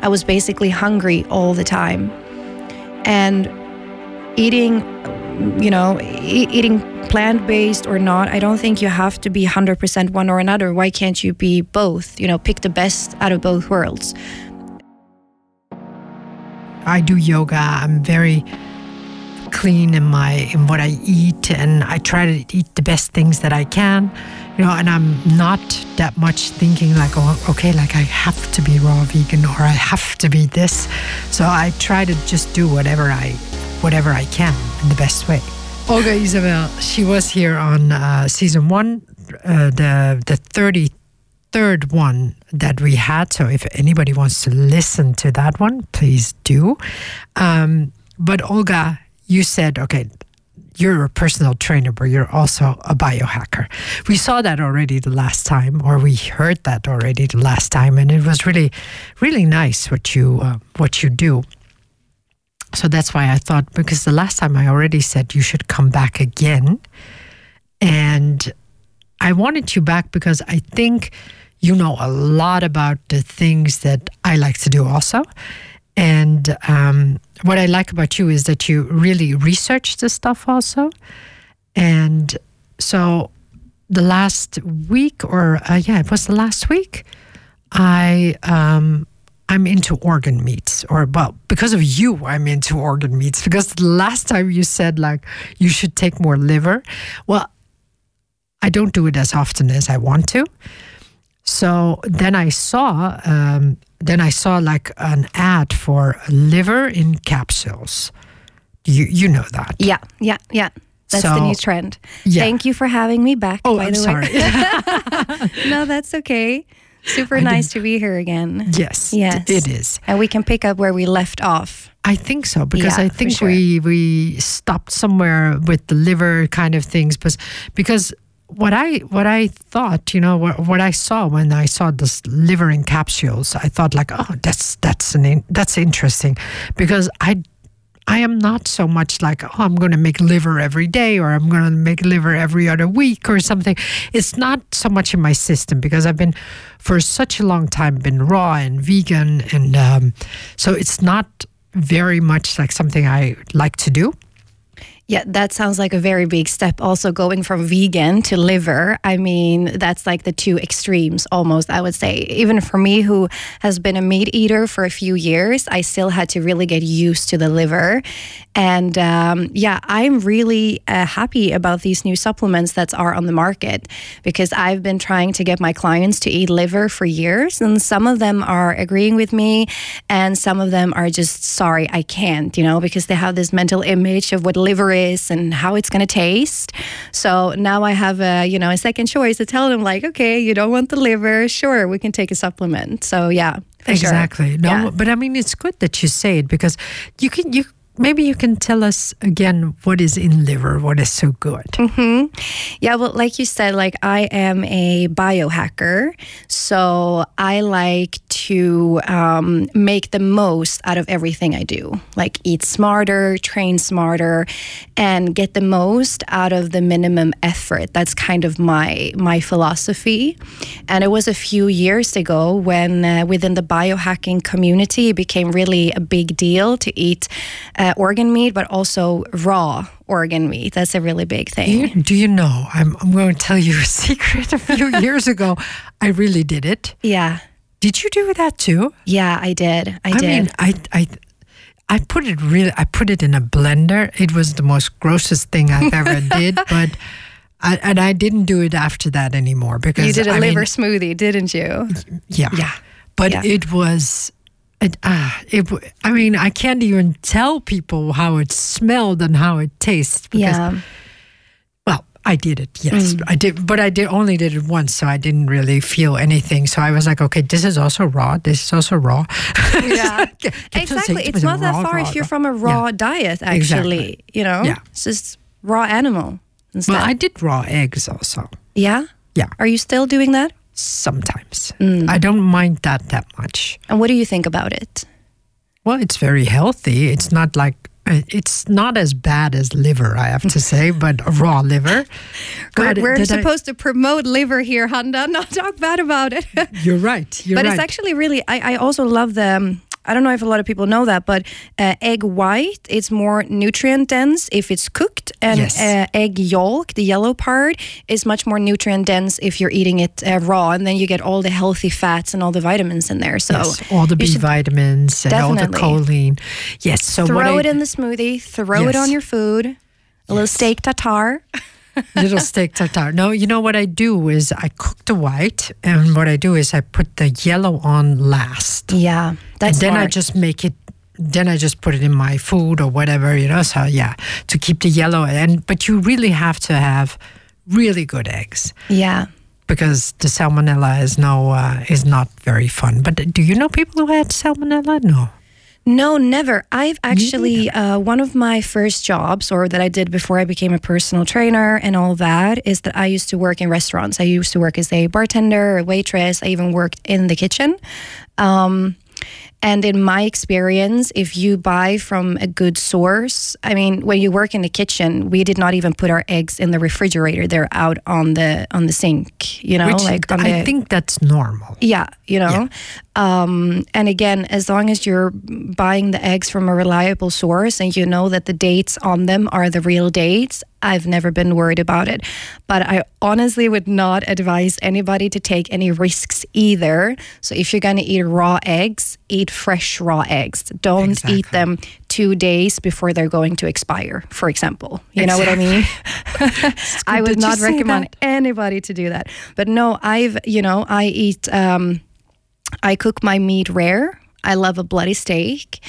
I was basically hungry all the time. And eating, you know, e- eating plant based or not, I don't think you have to be 100% one or another. Why can't you be both? You know, pick the best out of both worlds. I do yoga. I'm very clean in my in what I eat, and I try to eat the best things that I can. You know, and I'm not that much thinking like, oh, okay, like I have to be raw vegan or I have to be this. So I try to just do whatever I, whatever I can in the best way. Olga Isabel, she was here on uh, season one, uh, the the thirty third one that we had. So if anybody wants to listen to that one, please do. Um, but Olga, you said, okay, you're a personal trainer, but you're also a biohacker. We saw that already the last time, or we heard that already the last time, and it was really, really nice what you uh, what you do. So that's why I thought because the last time I already said you should come back again, and I wanted you back because I think you know a lot about the things that I like to do also. And um, what I like about you is that you really research the stuff also. And so the last week, or uh, yeah, it was the last week, I um, I'm into organ meats, or well, because of you, I'm into organ meats. Because the last time you said like you should take more liver, well, I don't do it as often as I want to. So then I saw, um, then I saw like an ad for liver in capsules. You you know that? Yeah, yeah, yeah. That's So- the new trend. Yeah. Thank you for having me back. Oh, by I'm the sorry. way. no, that's okay. Super nice to be here again. yes, Yes. it is. And we can pick up where we left off. I think so because Yeah, I think sure. we we stopped somewhere with the liver kind of things, but because what I what I thought, you know, what, what I saw when I saw this liver in capsules, I thought like, oh, that's that's an in, that's interesting, because I I am not so much like, oh, I'm going to make liver every day or I'm going to make liver every other week or something. It's not so much in my system because I've been for such a long time been raw and vegan, and um, so it's not very much like something I like to do. Yeah, that sounds like a very big step. Also, going from vegan to liver. I mean, that's like the two extremes almost, I would say. Even for me, who has been a meat eater for a few years, I still had to really get used to the liver. And um, yeah, I'm really uh, happy about these new supplements that are on the market because I've been trying to get my clients to eat liver for years. And some of them are agreeing with me, and some of them are just sorry, I can't, you know, because they have this mental image of what liver is and how it's going to taste. So now I have a, you know, a second choice to tell them, like, okay, you don't want the liver, sure, we can take a supplement. So yeah, for sure. Exactly. No, Yeah. but I mean, it's good that you say it because you can you maybe you can tell us again what is in liver, what is so good. Yeah, well, like you said, like I am a biohacker, so I like to um, make the most out of everything I do. Like eat smarter, train smarter, and get the most out of the minimum effort. That's kind of my my philosophy. And it was a few years ago when uh, within the biohacking community, it became really a big deal to eat uh, organ meat, but also raw organ meat. That's a really big thing. You, do you know? I'm, I'm going to tell you a secret. A few years ago, I really did it. Yeah. Did you do that too? Yeah, I did. I, I did. mean, I, I, I put it really. I put it in a blender. It was the most grossest thing I've ever did, but. I, and I didn't do it after that anymore because you did a I mean, liver smoothie, didn't you? Yeah. Yeah. But Yeah. it was, it, ah, it, I mean, I can't even tell people how it smelled and how it tastes because, Yeah. well, I did it, yes. Mm. I did, but I did only did it once, so I didn't really feel anything. So I was like, okay, this is also raw. This is also raw. Yeah. Kept on saying exactly. It's not that raw, far raw, if you're from a raw diet, actually. Exactly. You know? Yeah. It's just raw animal instead. Well, I did raw eggs also. yeah? Yeah, Are you still doing that? Sometimes. Mm. I don't mind that that much. And what do you think about it? Well, it's very healthy. It's not like Uh, It's not as bad as liver, I have to say, but raw liver. We're, God, we're I- supposed to promote liver here, Handan, not talk bad about it. you're right. You're but right. it's actually really, I, I also love the. um, I don't know if a lot of people know that, but uh, egg white it's more nutrient dense if it's cooked, and Yes. uh, egg yolk, the yellow part, is much more nutrient dense if you're eating it uh, raw, and then you get all the healthy fats and all the vitamins in there. So yes, all the B vitamins and all the choline. Yes. So throw I, it in the smoothie, throw it on your food, a little steak tartare. little steak tartare. No, you know what I do is I cook the white, and what I do is I put the yellow on last. Yeah, that's and then I just make it. Then I just put it in my food or whatever, you know. So yeah, to keep the yellow. And but you really have to have really good eggs yeah. because the salmonella is no uh, is not very fun. But do you know people who had salmonella? No. No, never. I've actually uh, one of my first jobs, or that I did before I became a personal trainer and all that, is that I used to work in restaurants. I used to work as a bartender, a waitress. I even worked in the kitchen. Um, and in my experience, if you buy from a good source, I mean, when you work in the kitchen, we did not even put our eggs in the refrigerator; they're out on the on the sink. You know, Which like on I the think that's normal. yeah, you know. Um, and again, as long as you're buying the eggs from a reliable source and you know that the dates on them are the real dates, I've never been worried about it. But I honestly would not advise anybody to take any risks either. So if you're going to eat raw eggs, eat fresh raw eggs. Don't Exactly. eat them two days before they're going to expire, for example. You know what I mean? I would not recommend that. anybody to do that. But no, I've, you know, I eat, um, I cook my meat rare. I love a bloody steak.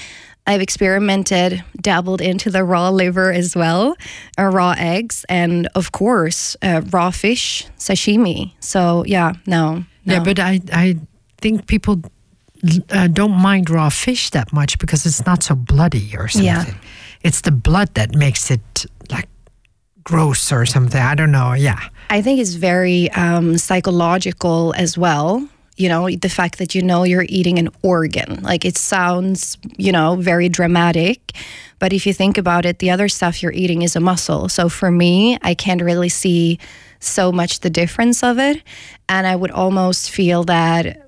I've experimented, dabbled into the raw liver as well, uh, raw eggs, and of course, uh, raw fish, sashimi. So, yeah, no. no. Yeah, but I I think people uh, don't mind raw fish that much because it's not so bloody or something. Yeah. It's the blood that makes it like gross or something. I don't know. Yeah. I think it's very um, psychological as well. You know, the fact that you know you're eating an organ. Like it sounds, you know, very dramatic. But if you think about it, the other stuff you're eating is a muscle. So for me, I can't really see so much the difference of it. And I would almost feel that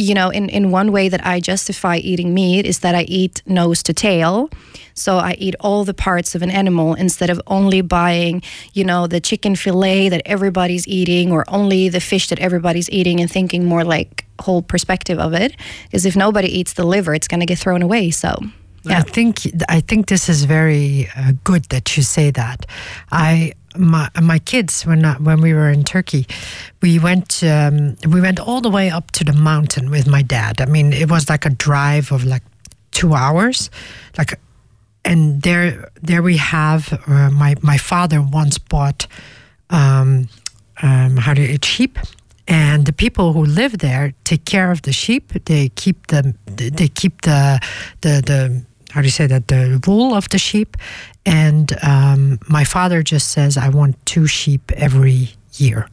you know, in, in one way that I justify eating meat is that I eat nose to tail. So I eat all the parts of an animal instead of only buying, you know, the chicken fillet that everybody's eating or only the fish that everybody's eating and thinking more like whole perspective of it. Because if nobody eats the liver, it's going to get thrown away. So, Yeah. I think I think this is very uh, good that you say that. I my my kids when I, when we were in Turkey, we went um, we went all the way up to the mountain with my dad. I mean, it was like a drive of like two hours, like, and there there we have uh, my my father once bought um, um, how do you, sheep and the people who live there take care of the sheep they keep the they keep the the the how do you say that the wool of the sheep and um, my father just says i want two sheep every year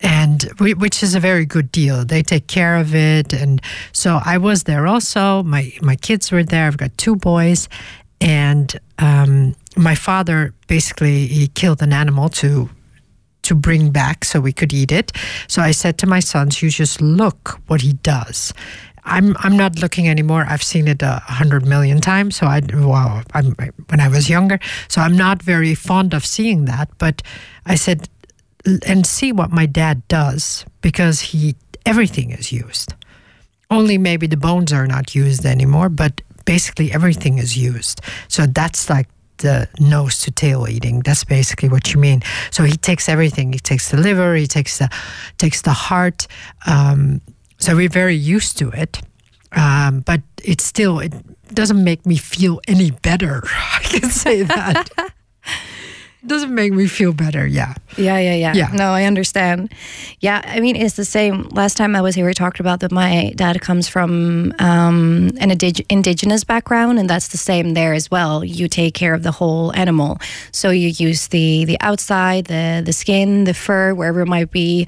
and whi- which is a very good deal. They take care of it, and so I was there also. My my kids were there. I've got two boys, and um, my father basically he killed an animal to to bring back so we could eat it. So I said to my sons, "You just look what he does." I'm I'm not looking anymore. I've seen it a hundred million times. So I well, I'm, when I was younger, so I'm not very fond of seeing that. But I said, "L- and see what my dad does because he everything is used. Only maybe the bones are not used anymore, but basically everything is used. So that's like the nose to tail eating. That's basically what you mean. So he takes everything. He takes the liver. He takes the takes the heart. Um, so we're very used to it, um, but it still it doesn't make me feel any better. I can say that. doesn't make me feel better. Yeah. Yeah, yeah, yeah. Yeah. No, I understand. Yeah, I mean, it's the same. Last time I was here, we talked about that my dad comes from um, an indig- indigenous background, and that's the same there as well. You take care of the whole animal, so you use the the outside, the the skin, the fur, wherever it might be.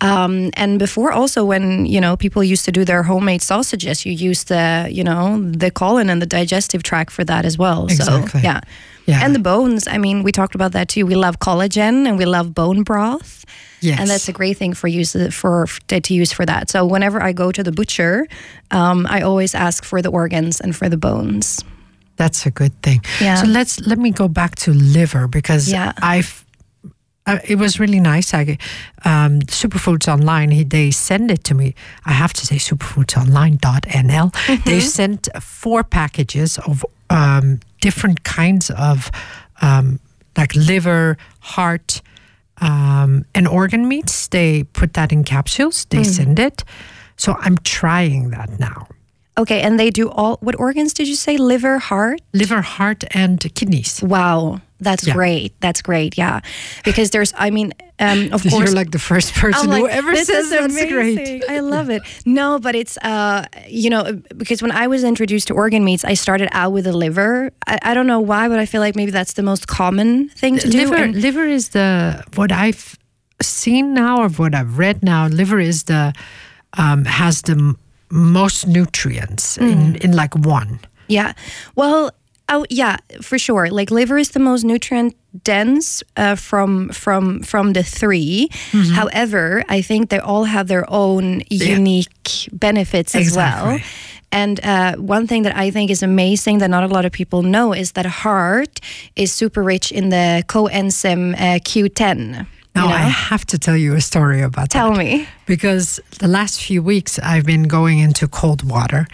Um, and before, also when you know people used to do their homemade sausages, you use the you know the colon and the digestive tract for that as well. Exactly. So yeah. Yeah. And the bones, I mean, we talked about that too. We love collagen and we love bone broth. Yes. And that's a great thing for use for to use for that. So whenever I go to the butcher, um, I always ask for the organs and for the bones. That's a good thing. Yeah. So let's let me go back to liver because Yeah. I've. Uh, it was really nice. I, um, Superfoods Online, he, they send it to me. I have to say superfoodsonline.nl. They sent four packages of um, different kinds of um, like liver, heart, um, and organ meats. They put that in capsules. They send it. So I'm trying that now. Okay, and they do all. What organs did you say? Liver, heart. Liver, heart, and kidneys. Wow, that's Yeah. great. That's great. Yeah, because there's. I mean, um, of course You're course. like the first person I'm who ever says that's great. I love it. No, but it's uh, you know, because when I was introduced to organ meats, I started out with the liver. I, I don't know why, but I feel like maybe that's the most common thing to do. Liver, and- liver is the what I've seen now or what I've read now. Liver is the um, has the m- most nutrients Mm. in, in like one. Yeah. Well, oh yeah, for sure. Like liver is the most nutrient dense uh, from from from the 3 Mm-hmm. However, I think they all have their own unique benefits as well. And uh, one thing that I think is amazing that not a lot of people know is that heart is super rich in the coenzyme uh, Q10. Now you know? I have to tell you a story about Tell that. me. because the last few weeks I've been going into cold water,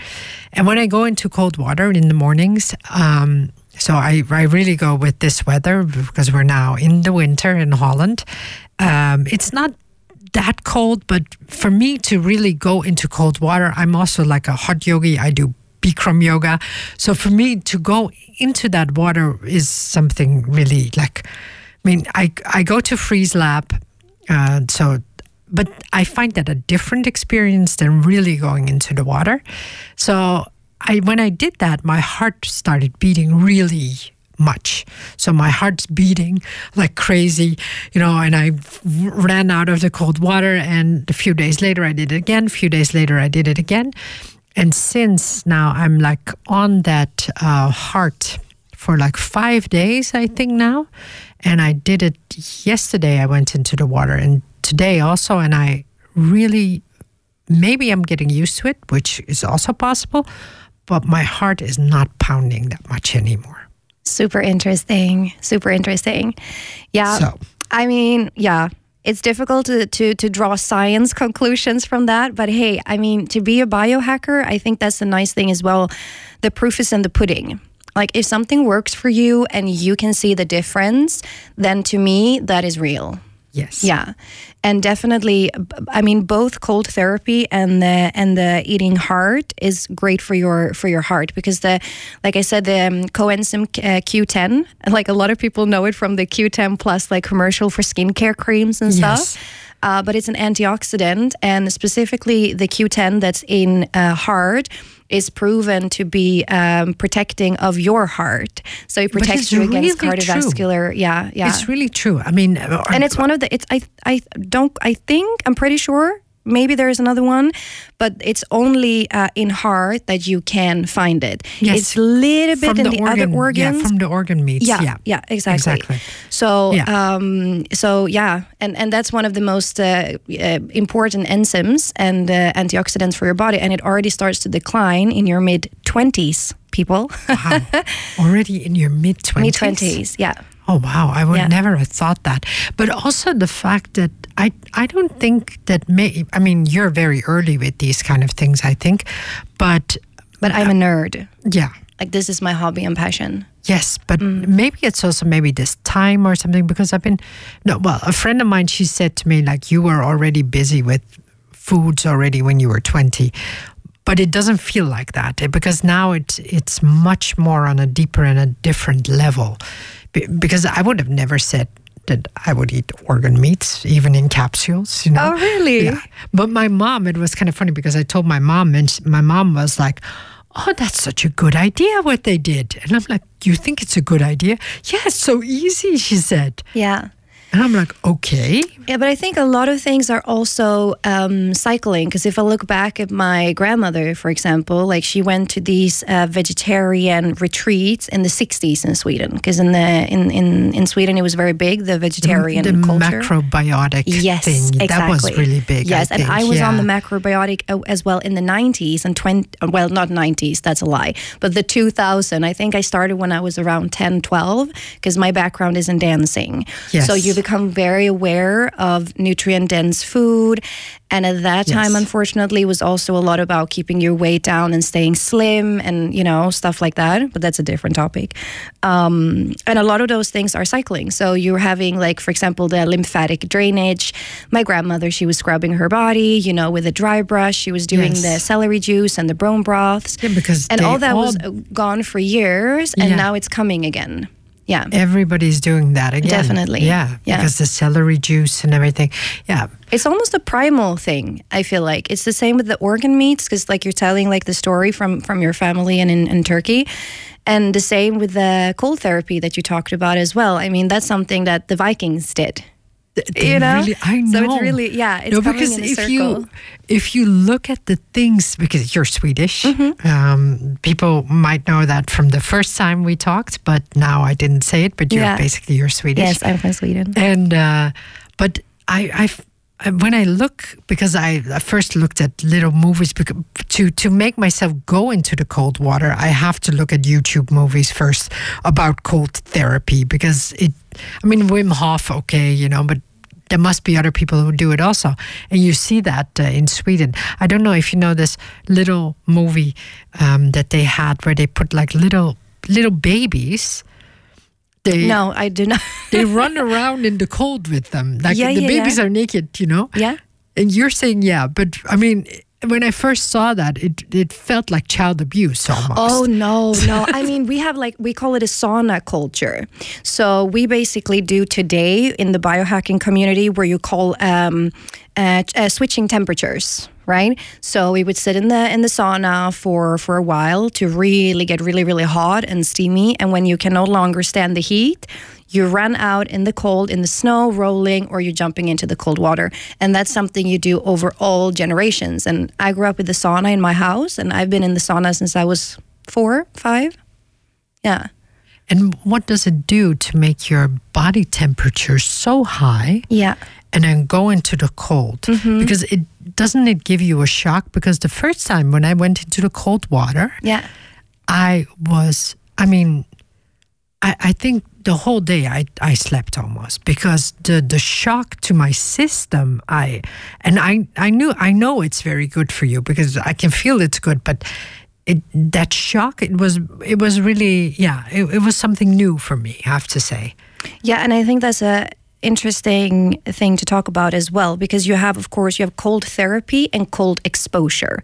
and when I go into cold water in the mornings, um, so I I really go with this weather because we're now in the winter in Holland. Um, it's not that cold, but for me to really go into cold water, I'm also like a hot yogi. I do Bikram yoga, so for me to go into that water is something really like. I mean, I I go to Freeze Lab, uh, so but I find that a different experience than really going into the water. So I when I did that, my heart started beating really much. So my heart's beating like crazy, you know, and I ran out of the cold water and a few days later I did it again, a few days later I did it again. And since now I'm like on that uh, heart for like five days, I think now. And I did it yesterday. I went into the water and today also. And I really, maybe I'm getting used to it, which is also possible. But my heart is not pounding that much anymore. Super interesting. Super interesting. Yeah. So. I mean, yeah. It's difficult to, to to draw science conclusions from that, but hey, I mean, to be a biohacker, I think that's the nice thing as well. The proof is in the pudding. Like if something works for you and you can see the difference, then to me that is real. Yes. Yeah, and definitely, I mean, both cold therapy and the and the eating heart is great for your for your heart because the, like I said, the um, coenzyme uh, Q10, like a lot of people know it from the Q10 plus like commercial for skincare creams and Yes. stuff. Uh, but it's an antioxidant, and specifically the Q10 that's in uh, heart is proven to be um, protecting of your heart. So it protects you against really true. cardiovascular. Yeah, yeah It's really true. I mean, uh, and it's one of the it's i i don't i think i'm pretty sure maybe there is another one but it's only uh, in heart that you can find it Yes. it's a little bit from in the, the, organ, other organs Yeah, from the organ meats. yeah, Yeah. yeah, exactly. Exactly. So, Yeah. um, so yeah, and and that's one of the most uh, uh, important enzymes and uh, antioxidants for your body, and it already starts to decline in your mid twenties, people. Wow. Already in your mid 20s. mid twenties, yeah. Oh wow, I would Yeah. never have thought that. But also the fact that I I don't think that may I mean you're very early with these kind of things I think, but But I'm a nerd. yeah. Like this is my hobby and passion. Yes, but Mm. maybe it's also maybe this time or something because I've been no well, a friend of mine she said to me like you were already busy with foods already when you were 20. But it doesn't feel like that eh, because now it's it's much more on a deeper and a different level because I would have never said that I would eat organ meats, even in capsules. You know? Oh, really? Yeah. But my mom, it was kind of funny because I told my mom, and my mom was like, "Oh, that's such a good idea what they did," and I'm like, "You think it's a good idea? Yeah, it's so easy," she said. Yeah. And I'm like, okay. Yeah, but I think a lot of things are also um, cycling. Because if I look back at my grandmother, for example, like she went to these uh, vegetarian retreats in the '60s in Sweden. Because in the in, in in Sweden it was very big, the vegetarian the culture. macrobiotic yes, thing. exactly. That was really big. Yes, I and. I was on the macrobiotic uh, as well in the 90s and 20. Well, not 90s, that's a lie, but the 2000. I think I started when I was around 10, 12, because my background is in dancing. Yes. So you become very aware of nutrient dense food. And at that time, Yes. unfortunately, was also a lot about keeping your weight down and staying slim and, you know, stuff like that. But that's a different topic. Um, and a lot of those things are cycling. So you're having, like, for example, the lymphatic drainage. My grandmother, she was scrubbing her body, you know, with a dry brush. She was doing Yes. the celery juice and the bone broths. Yeah, because and all that was all- uh, gone for years. And Yeah. now it's coming again. Yeah. Everybody's doing that again. Definitely. Yeah, Yeah. because the celery juice and everything. Yeah. It's almost a primal thing. I feel like it's the same with the organ meats because, like, you're telling like the story from from your family and in, in Turkey, and the same with the cold therapy that you talked about as well. I mean, that's something that the Vikings did. You know? really, I know. So it's really- yeah, it's no, because in a if circle. you if you look at the things, because you're Swedish, Mm-hmm. um, people might know that from the first time we talked, but now I didn't say it. But you're Yeah. basically you're Swedish. Yes, I'm from Sweden. And uh, but I, I when I look because I, first looked at little movies to to make myself go into the cold water. I have to look at YouTube movies first about cold therapy because it. I mean Wim Hof, okay, you know, but. There must be other people who do it also, and you see that uh, in Sweden. I don't know if you know this little movie um, that they had where they put like little little babies. They, No, I do not. they run around in the cold with them. Like Yeah, the yeah, babies yeah. are naked, you know? yeah. And you're saying yeah, but I mean when I first saw that, it it felt like child abuse almost. Oh no, no. I mean, we have like we call it a sauna culture. So we basically do today in the biohacking community where you call um, uh, uh, switching temperatures, right? So we would sit in the in the sauna for for a while to really get really really hot and steamy, and when you can no longer stand the heat. You run out in the cold, in the snow, rolling, or you're jumping into the cold water. And that's something you do over all generations. And I grew up with the sauna in my house, and I've been in the sauna since I was four, five. Yeah. And what does it do to make your body temperature so high Yeah. and then go into the cold? Mm-hmm. Because it doesn't it give you a shock? Because the first time when I went into the cold water, Yeah. I was, I mean, I, I think the whole day I, I slept almost because the, the shock to my system, I, and I, I knew, I know it's very good for you because I can feel it's good, but it, that shock, it was, it was really, yeah, it, it was something new for me, I have to say. Yeah, and I think that's a interesting thing to talk about as well because you have of course you have cold therapy and cold exposure.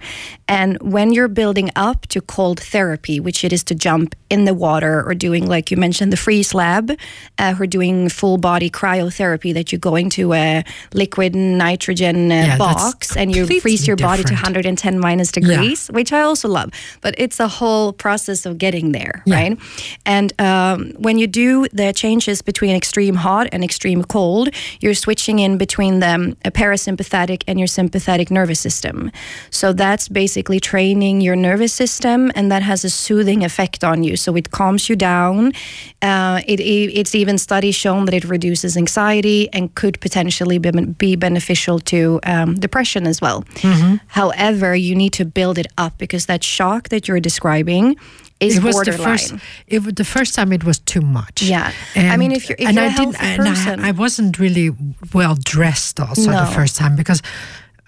And when you're building up to cold therapy, which it is to jump in the water or doing like you mentioned the freeze lab, uh, or doing full body cryotherapy that you go into a liquid nitrogen uh, Yeah, box and you freeze your body to 110 minus degrees, which I also love. But it's a whole process of getting there, Yeah. right? And um, when you do the changes between extreme hot and extreme cold, you're switching in between the um, parasympathetic and your sympathetic nervous system. So that's basically training your nervous system, and that has a soothing effect on you. So it calms you down. Uh, it, it- it's even studies shown that it reduces anxiety and could potentially be, be beneficial to um, depression as well. However, you need to build it up because that shock that you're describing is it was the first. It the first time. It was too much. Yeah. I mean, if you're- if and you're I a didn't. and I- I, wasn't really well dressed. Also, No. the first time because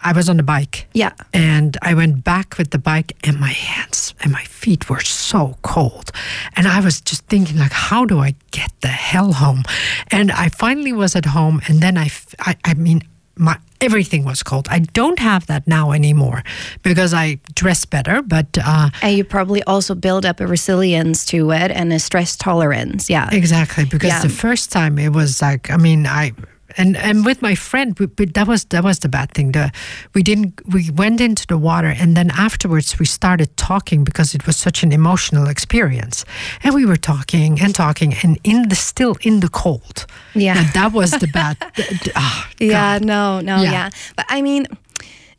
I was on the bike. Yeah. And I went back with the bike, and my hands and my feet were so cold, and I was just thinking like, how do I get the hell home? And I finally was at home, and then I I, I mean, my everything was cold. I don't have that now anymore because I dress better. But uh, and you probably also build up a resilience to it and a stress tolerance. Yeah, exactly. Because Yeah. the first time it was like, I mean, I. And, and with my friend, we, but that was that was the bad thing. The we didn't we went into the water, and then afterwards we started talking because it was such an emotional experience, and we were talking and talking, and in the still in the cold. Yeah. And that was the bad. th- th- ah, Yeah, no, no, Yeah. yeah. But I mean,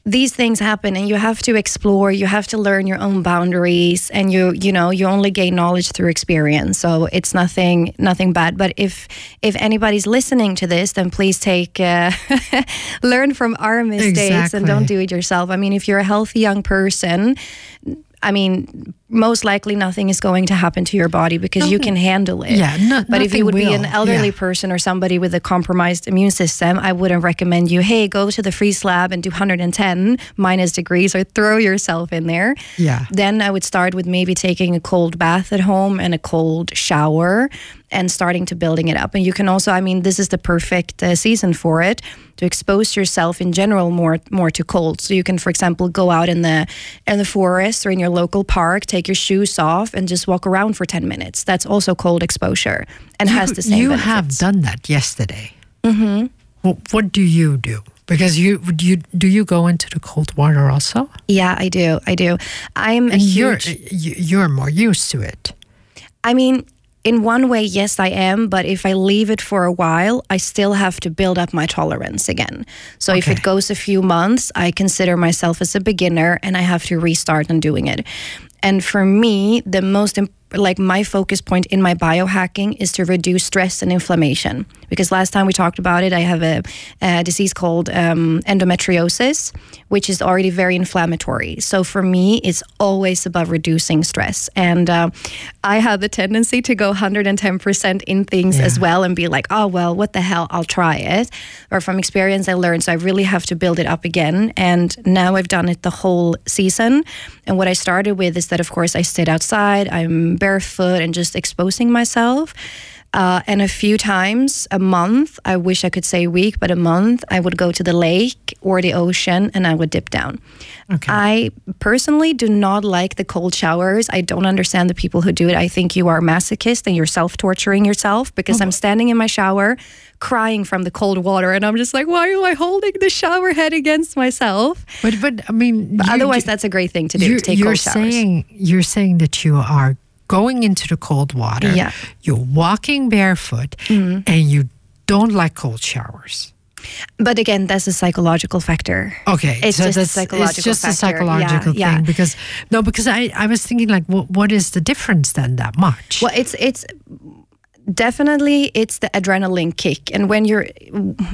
these things happen and you have to explore, you have to learn your own boundaries and you you know, you only gain knowledge through experience. So it's nothing nothing bad, but if if anybody's listening to this, then please take uh, learn from our mistakes and don't do it yourself. I mean, if you're a healthy young person, I mean, most likely nothing is going to happen to your body because you can handle it. Yeah, no- but if you nothing would be an elderly Yeah. person or somebody with a compromised immune system, I wouldn't recommend you, hey, go to the freeze lab and do 110 minus degrees or throw yourself in there. Yeah. Then I would start with maybe taking a cold bath at home and a cold shower and starting to building it up. And you can also, I mean, this is the perfect uh, season for it to expose yourself in general more more to cold. So you can, for example, go out in the in the forest or in your local park, take your shoes off, and just walk around for 10 minutes. That's also cold exposure and has the same You benefits. have done that yesterday. Mm-hmm. What, what do you do? Because you would you do you go into the cold water also? Yeah, I do. I do. I'm a And you're huge. you- you're more used to it. I mean, in one way, yes, I am. But if I leave it for a while, I still have to build up my tolerance again. So if it goes a few months, I consider myself as a beginner and I have to restart on doing it. And for me, the most like my focus point in my biohacking is to reduce stress and inflammation. Because last time we talked about it, I have a, a disease called um, endometriosis, which is already very inflammatory. So for me, it's always about reducing stress. And uh, I have the tendency to go 110% in things as well and be like, oh, well, what the hell? I'll try it. Or from experience, I learned. So I really have to build it up again. And now I've done it the whole season. And what I started with is that, of course, I stayed outside, I'm barefoot and just exposing myself. Uh, and a few times a month, I wish I could say a week, but a month, I would go to the lake or the ocean and I would dip down. Okay. I personally do not like the cold showers. I don't understand the people who do it. I think you are masochist and you're self torturing yourself because I'm standing in my shower crying from the cold water and I'm just like, why am I holding the shower head against myself? But but I mean, But you- otherwise, you- that's a great thing to do. you're, to take you're cold showers. saying you're saying that you are going into the cold water. Yeah. You're walking barefoot, mm-hmm. and you don't like cold showers. But again, that's a psychological factor. Okay, It's so just a psychological It's just a psychological Yeah, thing yeah. because no, because I, I was thinking like, what, what is the difference then that much? Well, it's it's definitely it's the adrenaline kick, and when you're,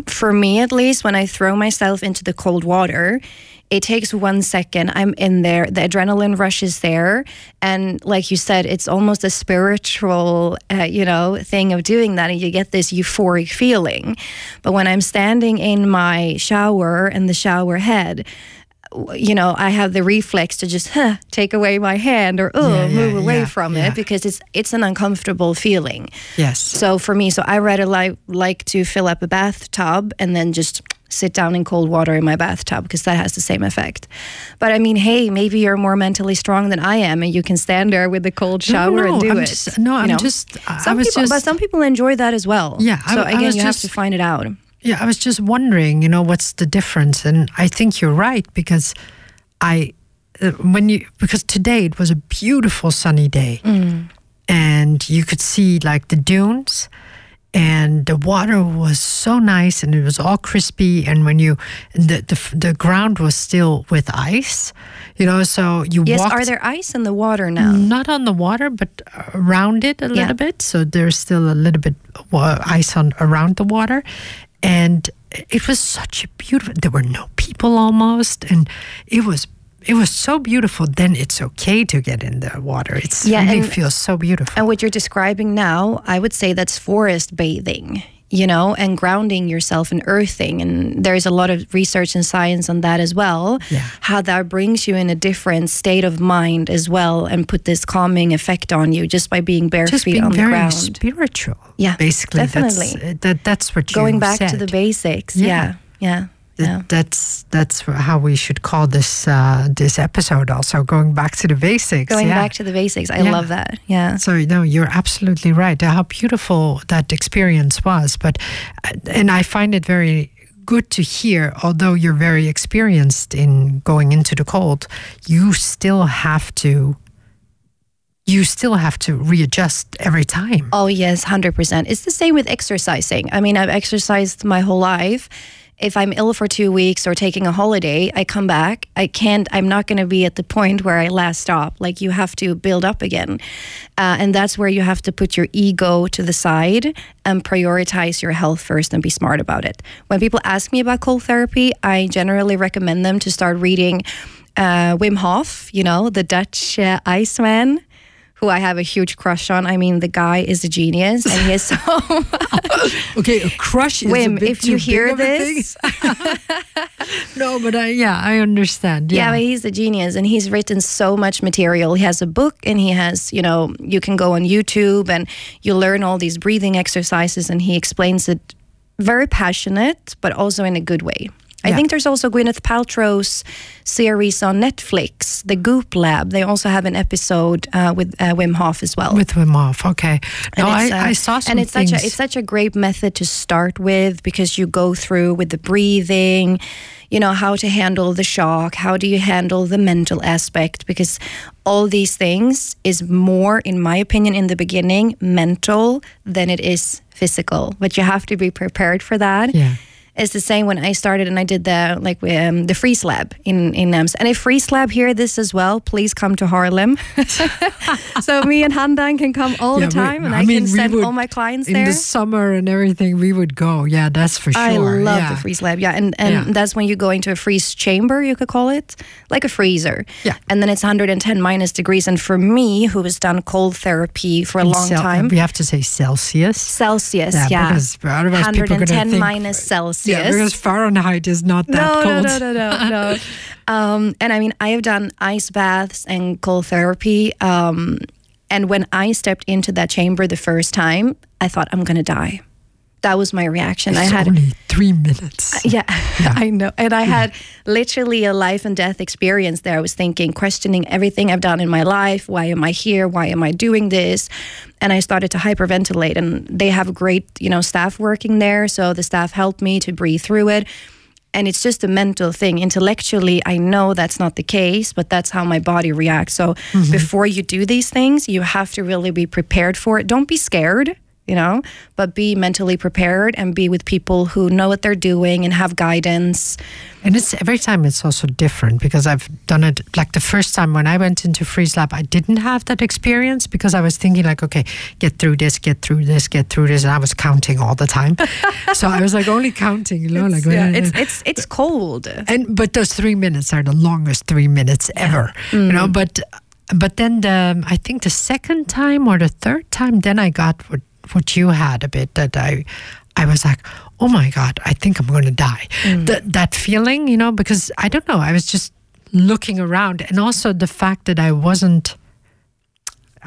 for me at least, when I throw myself into the cold water. It takes one second. I'm in there. The adrenaline rush is there, and like you said, it's almost a spiritual, uh, you know, thing of doing that, and you get this euphoric feeling. But when I'm standing in my shower and the shower head, you know, I have the reflex to just huh, take away my hand or oh, Yeah, yeah, move away yeah, from it because it's it's an uncomfortable feeling. yes. So for me, so I rather like like to fill up a bathtub and then just sit down in cold water in my bathtub because that has the same effect. But I mean, hey, maybe you're more mentally strong than I am, and you can stand there with the cold shower no, and do I'm it. just- no, you I'm know? just- I- I Some was people, but some people enjoy that as well. Yeah, I- So I again, you have to find it out. Yeah, I was just wondering, you know, what's the difference? And I think you're right because I, uh, when you, because today it was a beautiful sunny day and you could see like the dunes and the water was so nice and it was all crispy. And when you, the, the, the ground was still with ice, you know, so you Yes, walked. are there ice in the water now? Not on the water, but around it a Yeah. little bit. So there's still a little bit ice on around the water, and it was such a beautiful. There were no people almost, and it was it was so beautiful. Then it's okay to get in the water. It's Yeah, really and- feels so beautiful. And what you're describing now, I would say that's forest bathing, you know, and grounding yourself and earthing. And there's a lot of research and science on that as well. Yeah. How that brings you in a different state of mind as well and put this calming effect on you just by being bare Just feet being on the very ground. spiritual. Yeah, basically, definitely. That's, that, that's what you Going back to the basics. Yeah. Yeah. Yeah. Yeah. That's that's how we should call this uh, this episode. Also, going back to the basics. Going yeah. back to the basics. I Yeah. love that. Yeah. So no, you're absolutely right. How beautiful that experience was, but uh, and I find it very good to hear. Although you're very experienced in going into the cold, you still have to. You still have to readjust every time. Oh, yes, 100%. It's the same with exercising. I mean, I've exercised my whole life. If I'm ill for two weeks or taking a holiday, I come back. I can't, I'm not going to be at the point where I last stop. Like, you have to build up again. Uh, and that's where you have to put your ego to the side and prioritize your health first and be smart about it. When people ask me about cold therapy, I generally recommend them to start reading uh, Wim Hof, you know, the Dutch uh, Iceman who I have a huge crush on. I mean, the guy is a genius, and he is so. Okay, a crush is a Wim, if you hear of a thing. this, No, but I, yeah, I understand. yeah, Yeah, but he's a genius, and he's written so much material. He has a book, and he has, you know, you can go on YouTube and you learn all these breathing exercises, and he explains it very passionate, but also in a good way. I Yeah. think there's also Gwyneth Paltrow's series on Netflix, The Goop Lab. They also have an episode uh, with uh, Wim Hof as well. with Wim Hof. Okay, no, I, uh, I saw some and it's things. such a it's such a great method to start with because you go through with the breathing, you know how to handle the shock, how do you handle the mental aspect because all these things is more, in my opinion, in the beginning mental than it is physical. But you have to be prepared for that. Yeah. It's the same when I started and I did the like um, the freeze lab in in Nems. And if freeze lab hear this as well, please come to Haarlem. so me and Handan can come all Yeah, the we- time, and I I, mean, can we send would- all my clients in there. the summer and everything, we would go. Yeah, that's for sure. I love yeah. the freeze lab, yeah, and and Yeah. that's when you go into a freeze chamber, you could call it, like a freezer. Yeah. and then it's 110 minus degrees. And for me, who has done cold therapy for a In long time, We have to say Celsius. Celsius, Yeah, yeah, because otherwise people are gonna 110 think- minus Celsius. Yeah, because Fahrenheit is not that no, cold. No, no, no, no, no. um, and I mean, I have done ice baths and cold therapy. Um, and when I stepped into that chamber the first time, I thought I'm gonna die. That was my reaction. I had only three minutes. Uh, yeah, I know. And I had literally a life and death experience there. I was thinking, questioning everything I've done in my life. Why am I here? Why am I doing this? And I started to hyperventilate. And they have great, you know, staff working there. So the staff helped me to breathe through it. And it's just a mental thing. Intellectually, I know that's not the case, but that's how my body reacts. So mm-hmm. before you do these things, you have to really be prepared for it. Don't be scared you know, but be mentally prepared and be with people who know what they're doing and have guidance. And it's every time it's also different because I've done it like the first time when I went into Freeze Lab, I didn't have that experience because I was thinking like, okay, get through this, get through this, get through this, and I was counting all the time. so I was like only counting, you know, like yeah, it's it's it's cold. and but those three minutes are the longest three minutes ever, you know. Mm. But but then the I think the second time or the third time, then I got what you had a bit that I I was like, oh my god, I think I'm going to die. Mm. That that feeling, you know, because I don't know, I was just looking around, and also the fact that I wasn't.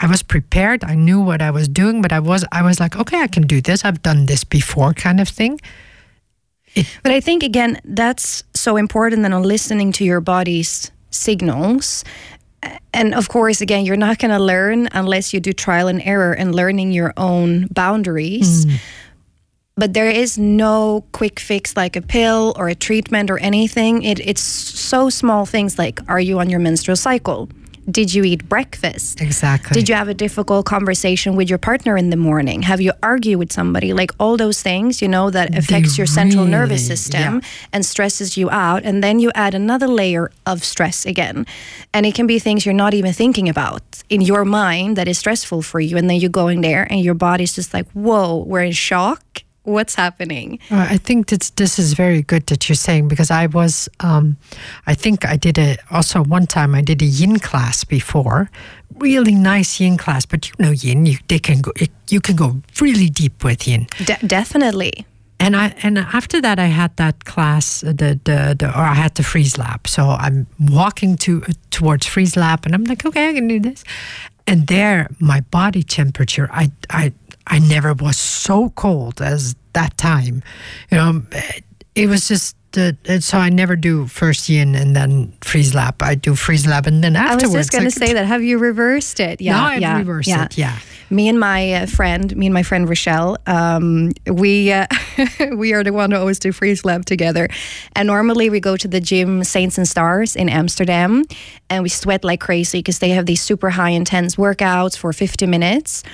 I was prepared. I knew what I was doing, but I was I was like, okay, I can do this. I've done this before, kind of thing. But I think again that's so important than on listening to your body's signals. And of course, again, you're not going to learn unless you do trial and error and learning your own boundaries. Hmm. But there is no quick fix like a pill or a treatment or anything. It, it's so small things like are you on your menstrual cycle? Did you eat breakfast? Exactly. Did you have a difficult conversation with your partner in the morning? Have you argued with somebody? Like all those things, you know, that affects your central nervous system yeah. and stresses you out. And then you add another layer of stress again. And it can be things you're not even thinking about in your mind that is stressful for you. And then you go in there and your body's just like, whoa, we're in shock. What's happening? Uh, I think this this is very good that you're saying because I was, um, I think I did a also one time I did a yin class before, really nice yin class. But you know yin, you they can go, it, you can go really deep with yin. De- definitely. And I and after that I had that class uh, the the, the or I had the freeze lab. So I'm walking to towards freeze lab and I'm like okay I can do this, and there my body temperature I I I never was so cold as that time, you know. It was just uh, so I never do first yin and then freeze lab. I do freeze lab and then afterwards. I was just going to say that. Have you reversed it? Yeah, now I've yeah, reversed yeah. it. Yeah. Me and my uh, friend, me and my friend Rochelle, um, we uh, we are the one who always do freeze lab together. And normally we go to the gym Saints and Stars in Amsterdam, and we sweat like crazy because they have these super high intense workouts for 50 minutes.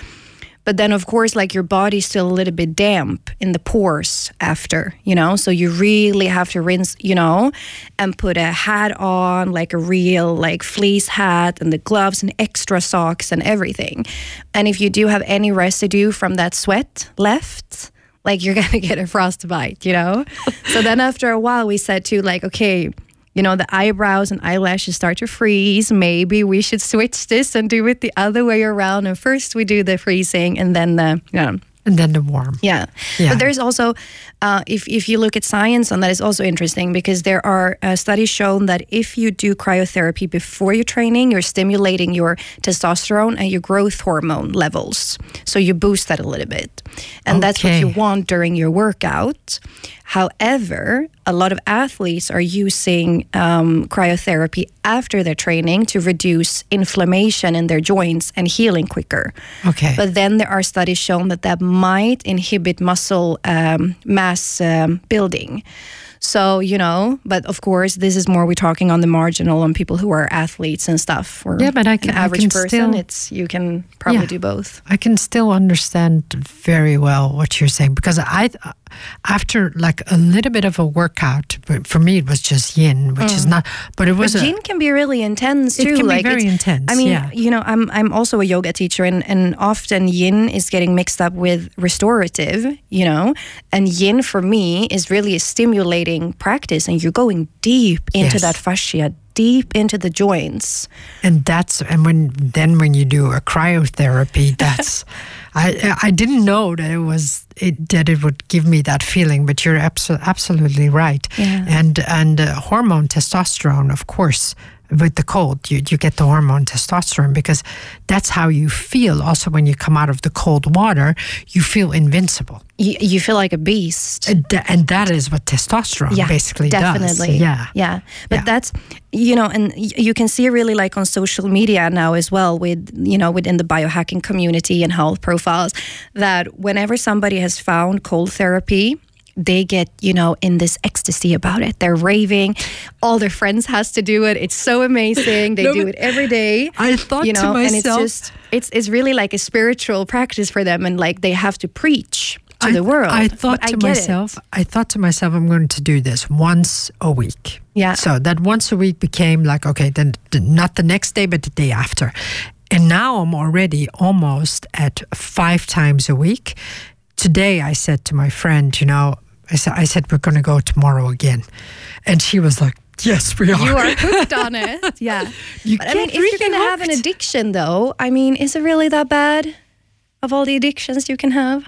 But then, of course, like your body's still a little bit damp in the pores after, you know? So you really have to rinse, you know, and put a hat on, like a real, like fleece hat and the gloves and extra socks and everything. And if you do have any residue from that sweat left, like you're gonna get a frostbite, you know? so then after a while, we said to like, okay, you know, the eyebrows and eyelashes start to freeze. Maybe we should switch this and do it the other way around. And first we do the freezing and then the, you know, and then the warm. Yeah. yeah. But there's also, uh, if, if you look at science on that, is also interesting because there are uh, studies shown that if you do cryotherapy before your training, you're stimulating your testosterone and your growth hormone levels. So you boost that a little bit. And okay. that's what you want during your workout. However, a lot of athletes are using um, cryotherapy after their training to reduce inflammation in their joints and healing quicker. Okay. But then there are studies shown that that might inhibit muscle um, mass um, building. So, you know, but of course, this is more we're talking on the marginal on people who are athletes and stuff. Or yeah, but I can, an average I can person, still, it's you can probably yeah, do both. I can still understand very well what you're saying because I, after like a little bit of a workout, but for me it was just yin, which mm. is not, but it was. But a, yin can be really intense too. It can like be very intense. I mean, yeah. you know, I'm I'm also a yoga teacher, and and often yin is getting mixed up with restorative, you know, and yin for me is really a stimulating practice, and you're going deep into yes. that fascia, deep into the joints. And that's and when then when you do a cryotherapy, that's I I didn't know that it was it, that it would give me that feeling, but you're abso- absolutely right. Yeah. And and uh, hormone testosterone, of course, with the cold, you, you get the hormone testosterone because that's how you feel. Also, when you come out of the cold water, you feel invincible. You, you feel like a beast. And, and that is what testosterone yeah, basically definitely. does. Yeah. Yeah. But yeah. that's, you know, and you can see really like on social media now as well with, you know, within the biohacking community and health profiles that whenever somebody has found cold therapy, they get you know in this ecstasy about it. They're raving. All their friends has to do it. It's so amazing. They no, do it every day i thought you know to myself, and it's just it's it's really like a spiritual practice for them and like they have to preach to I, the world. I thought but to I myself it. i thought to myself i'm going to do this once a week. Yeah. So that once a week became like okay then not the next day but the day after. And now i'm already almost at five times a week. Today I said to my friend, you know, I said, I said, we're going to go tomorrow again. And she was like, Yes, we are. You are hooked on it. Yeah. you but, I mean, if really you're going to have an addiction, though, I mean, is it really that bad of all the addictions you can have?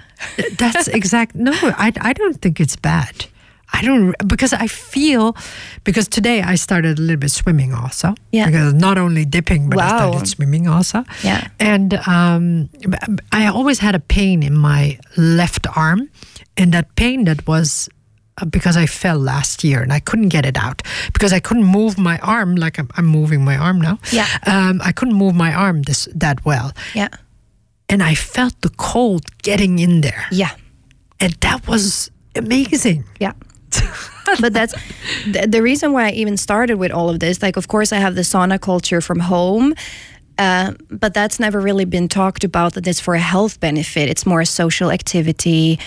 That's exact. No, I, I don't think it's bad. I don't because I feel because today I started a little bit swimming also. Yeah. Because not only dipping, but wow. I started swimming also. Yeah. And um, I always had a pain in my left arm, and that pain that was uh, because I fell last year and I couldn't get it out because I couldn't move my arm like I'm, I'm moving my arm now. Yeah. Um, I couldn't move my arm this that well. Yeah. And I felt the cold getting in there. Yeah. And that was amazing. Yeah. but that's the, the, reason why I even started with all of this. Like, of course, I have the sauna culture from home. Uh, but that's never really been talked about that it's for a health benefit. It's more a social activity.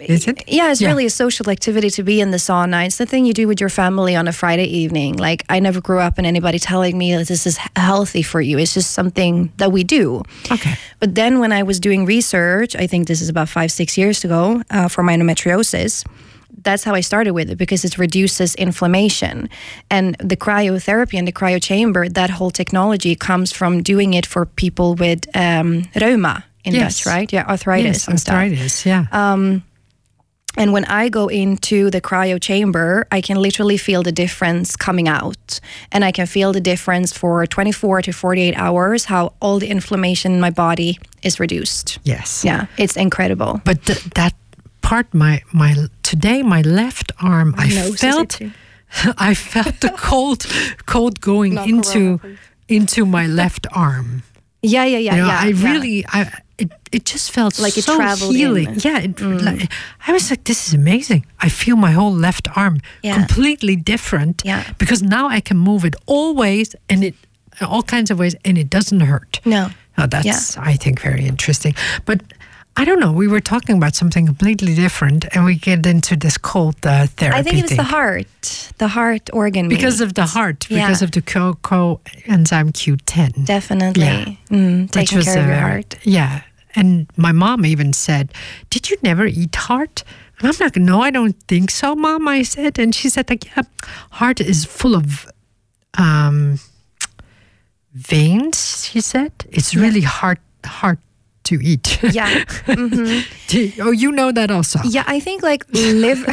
Is it? Yeah, it's yeah. really a social activity to be in the sauna. It's the thing you do with your family on a Friday evening. Like, I never grew up in anybody telling me that this is healthy for you. It's just something that we do. Okay. But then when I was doing research, I think this is about five, six years ago uh, for my endometriosis that's how I started with it because it reduces inflammation. And the cryotherapy and the cryo chamber, that whole technology comes from doing it for people with um, reuma in yes. Dutch, right? Yeah, arthritis yes, arthritis, stuff. yeah. Um, and when I go into the cryo chamber, I can literally feel the difference coming out. And I can feel the difference for 24 to 48 hours, how all the inflammation in my body is reduced. Yes. Yeah, it's incredible. But th- that part my my today my left arm, I felt. I felt the cold, cold going Not into corona, into my left arm. Yeah, yeah, yeah, You know, yeah. I yeah. really, I it, it just felt Like it so healing. in. Mm. Yeah, it, like, I was like, this is amazing. I feel my whole left arm Yeah. completely different. Yeah. because now I can move it all ways and it all kinds of ways, and it doesn't hurt. No. That's I think very interesting. But I don't know. We were talking about something completely different, and we get into this cold uh, therapy. I think it was thing. the heart, the heart organ. because of the heart, Yeah. because of the co- coenzyme Q10. definitely Yeah. mm, which was care of your heart. Yeah. And my mom even said, Did you never eat heart? And I'm like, No, I don't think so, mom. I said. And she said, like, yeah, heart is full of um, veins, she said. It's really hard hard to eat. Yeah, Do you- oh, you know that also. yeah. I think like liver.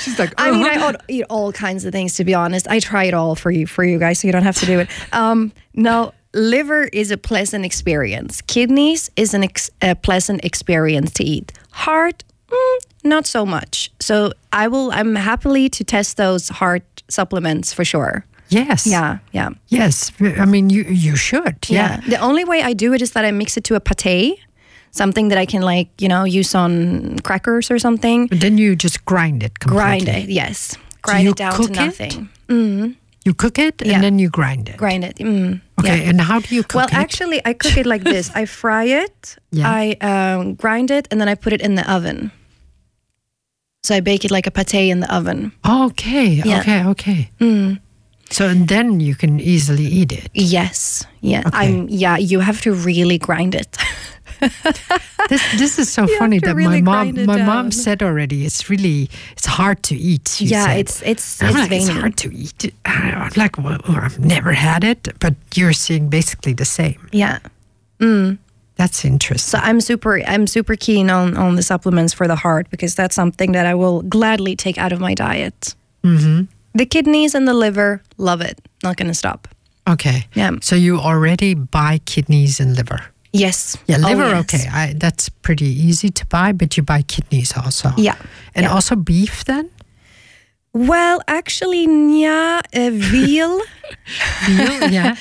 She's like, I mean, I "Uh-huh." eat all kinds of things. To be honest, I try it all for you, for you guys, so you don't have to do it. Um, no, liver is a pleasant experience. Kidneys is an ex- a pleasant experience to eat. Heart, mm, not so much. So I will. I'm happily to test those heart supplements for sure. Yes. Yeah, yeah, Yes. I mean, you you should. Yeah. The only way I do it is that I mix it to a pate, something that I can like you know use on crackers or something. But then you just grind it completely. Grind it, yes. Grind it down to cook it? nothing. You cook it Yeah. and then you grind it. Grind it. Mm, Okay. yeah. And how do you cook Well, it? Well, actually, I cook it like this. I fry it, Yeah. I um, grind it, and then I put it in the oven. So I bake it like a pate in the oven. Okay, Yeah. okay, okay. So and then you can easily eat it. Yes, yeah. Okay. I'm yeah. You have to really grind it. This this is so have funny that my mom my down. mom said already. It's really it's hard to eat. Yeah, said. it's it's it's like, it's hard to eat. I'm like, well, I've never had it, but you're seeing basically the same. Yeah. That's interesting. So I'm super I'm super keen on on the supplements for the heart because that's something that I will gladly take out of my diet. Mm-hmm. The kidneys and the liver, love it. Not gonna stop. okay. Yeah. So you already buy kidneys and liver. Yes. Yeah, Oh, liver. yes. Okay, I, that's pretty easy to buy, but you buy kidneys also. Yeah. and yeah. also beef then. Well, actually, yeah, uh, veal. Veal, yeah.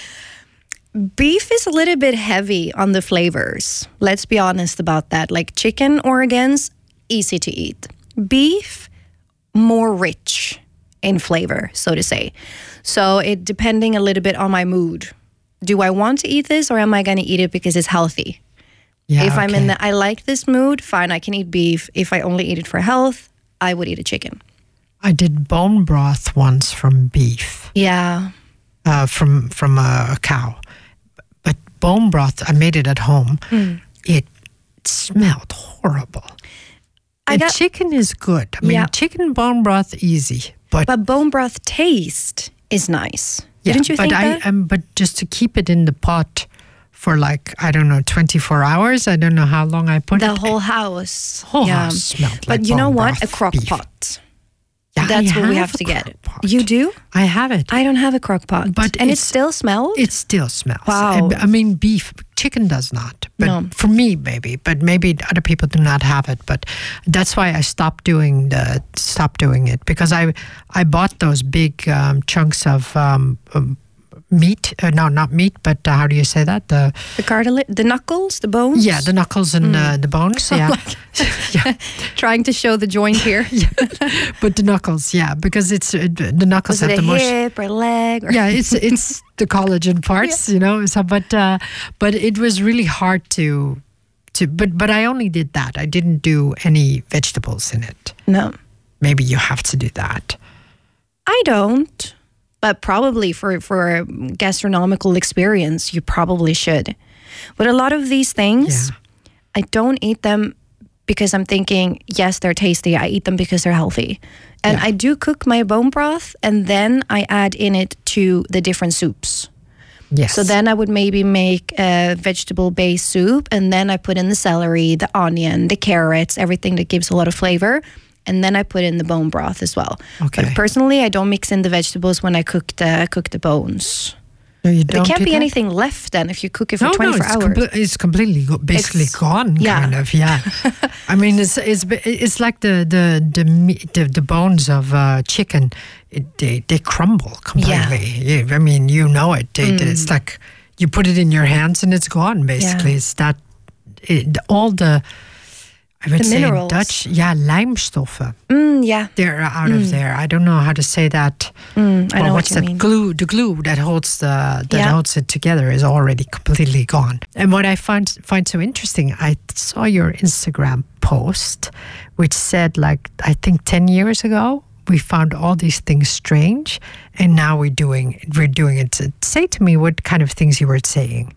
Beef is a little bit heavy on the flavors. Let's be honest about that. Like chicken organs, easy to eat. Beef, more rich in flavor, so to say. So it depending a little bit on my mood. Do I want to eat this or am I going to eat it because it's healthy? Yeah, if I'm in the I like this mood, fine, I can eat beef. If I only eat it for health, I would eat a chicken. I did bone broth once from beef, Yeah. uh, from from a, a cow, but bone broth. I made it at home. Mm. It smelled horrible. I And got- chicken is good. I mean, Yeah. chicken bone broth easy, but, But bone broth taste is nice. yeah, Didn't you but think I that? um, but just to keep it in the pot for like I don't know twenty four hours. I don't know how long I put it. the it. whole house. Whole house smelled But like you know what? A crock beef. pot. Yeah, That's I what we have to get. pot. You do? I have it. I don't have a crock pot. But and it still smells? It still smells. Wow. I, I mean, beef, chicken does not. But No. for me, maybe. But maybe other people do not have it. But that's why I stopped doing the stopped doing it because I I bought those big um, chunks of um, um, meat. Uh, no, not meat, but uh, how do you say that? The the cartilage, the knuckles, the bones? yeah, the knuckles and uh, the bones. Yeah, yeah. Trying to show the joint here. But the knuckles, yeah, because it's uh, the knuckles Was have a the most. hip or leg? Or yeah it's it's the collagen parts you know so but uh but it was really hard to to but but i only did that i didn't do any vegetables in it No, maybe you have to do that I don't. But probably for for a gastronomical experience, you probably should. But a lot of these things, Yeah. I don't eat them because I'm thinking, yes, they're tasty. I eat them because they're healthy. And Yeah. I do cook my bone broth and then I add in it to the different soups. yes So then I would maybe make a vegetable based soup and then I put in the celery, the onion, the carrots, everything that gives a lot of flavor. And then I put in the bone broth as well. Okay. But personally, I don't mix in the vegetables when I cook the cook the bones. No, you There don't there can't be that? anything left then if you cook it for no, 24 no, it's, hours. comple- it's completely go- basically It's- gone, yeah. kind of. Yeah, I mean, it's it's it's like the the the meat, the, the bones of uh, chicken. It, they they crumble completely. Yeah. I mean, you know it. They, Mm. It's like you put it in your hands and it's gone. Basically, it's that it, all the. I would say in. Dutch, yeah, lijmstoffen. Mm, yeah, They're out of there. I don't know how to say that. mm, I Well, what's what that mean. glue? The glue that holds the that Yeah. holds it together is already completely gone. And what I find find so interesting, I saw your Instagram post, which said like I think ten years ago we found all these things strange, and now we're doing we're doing it. Say to me what kind of things you were saying.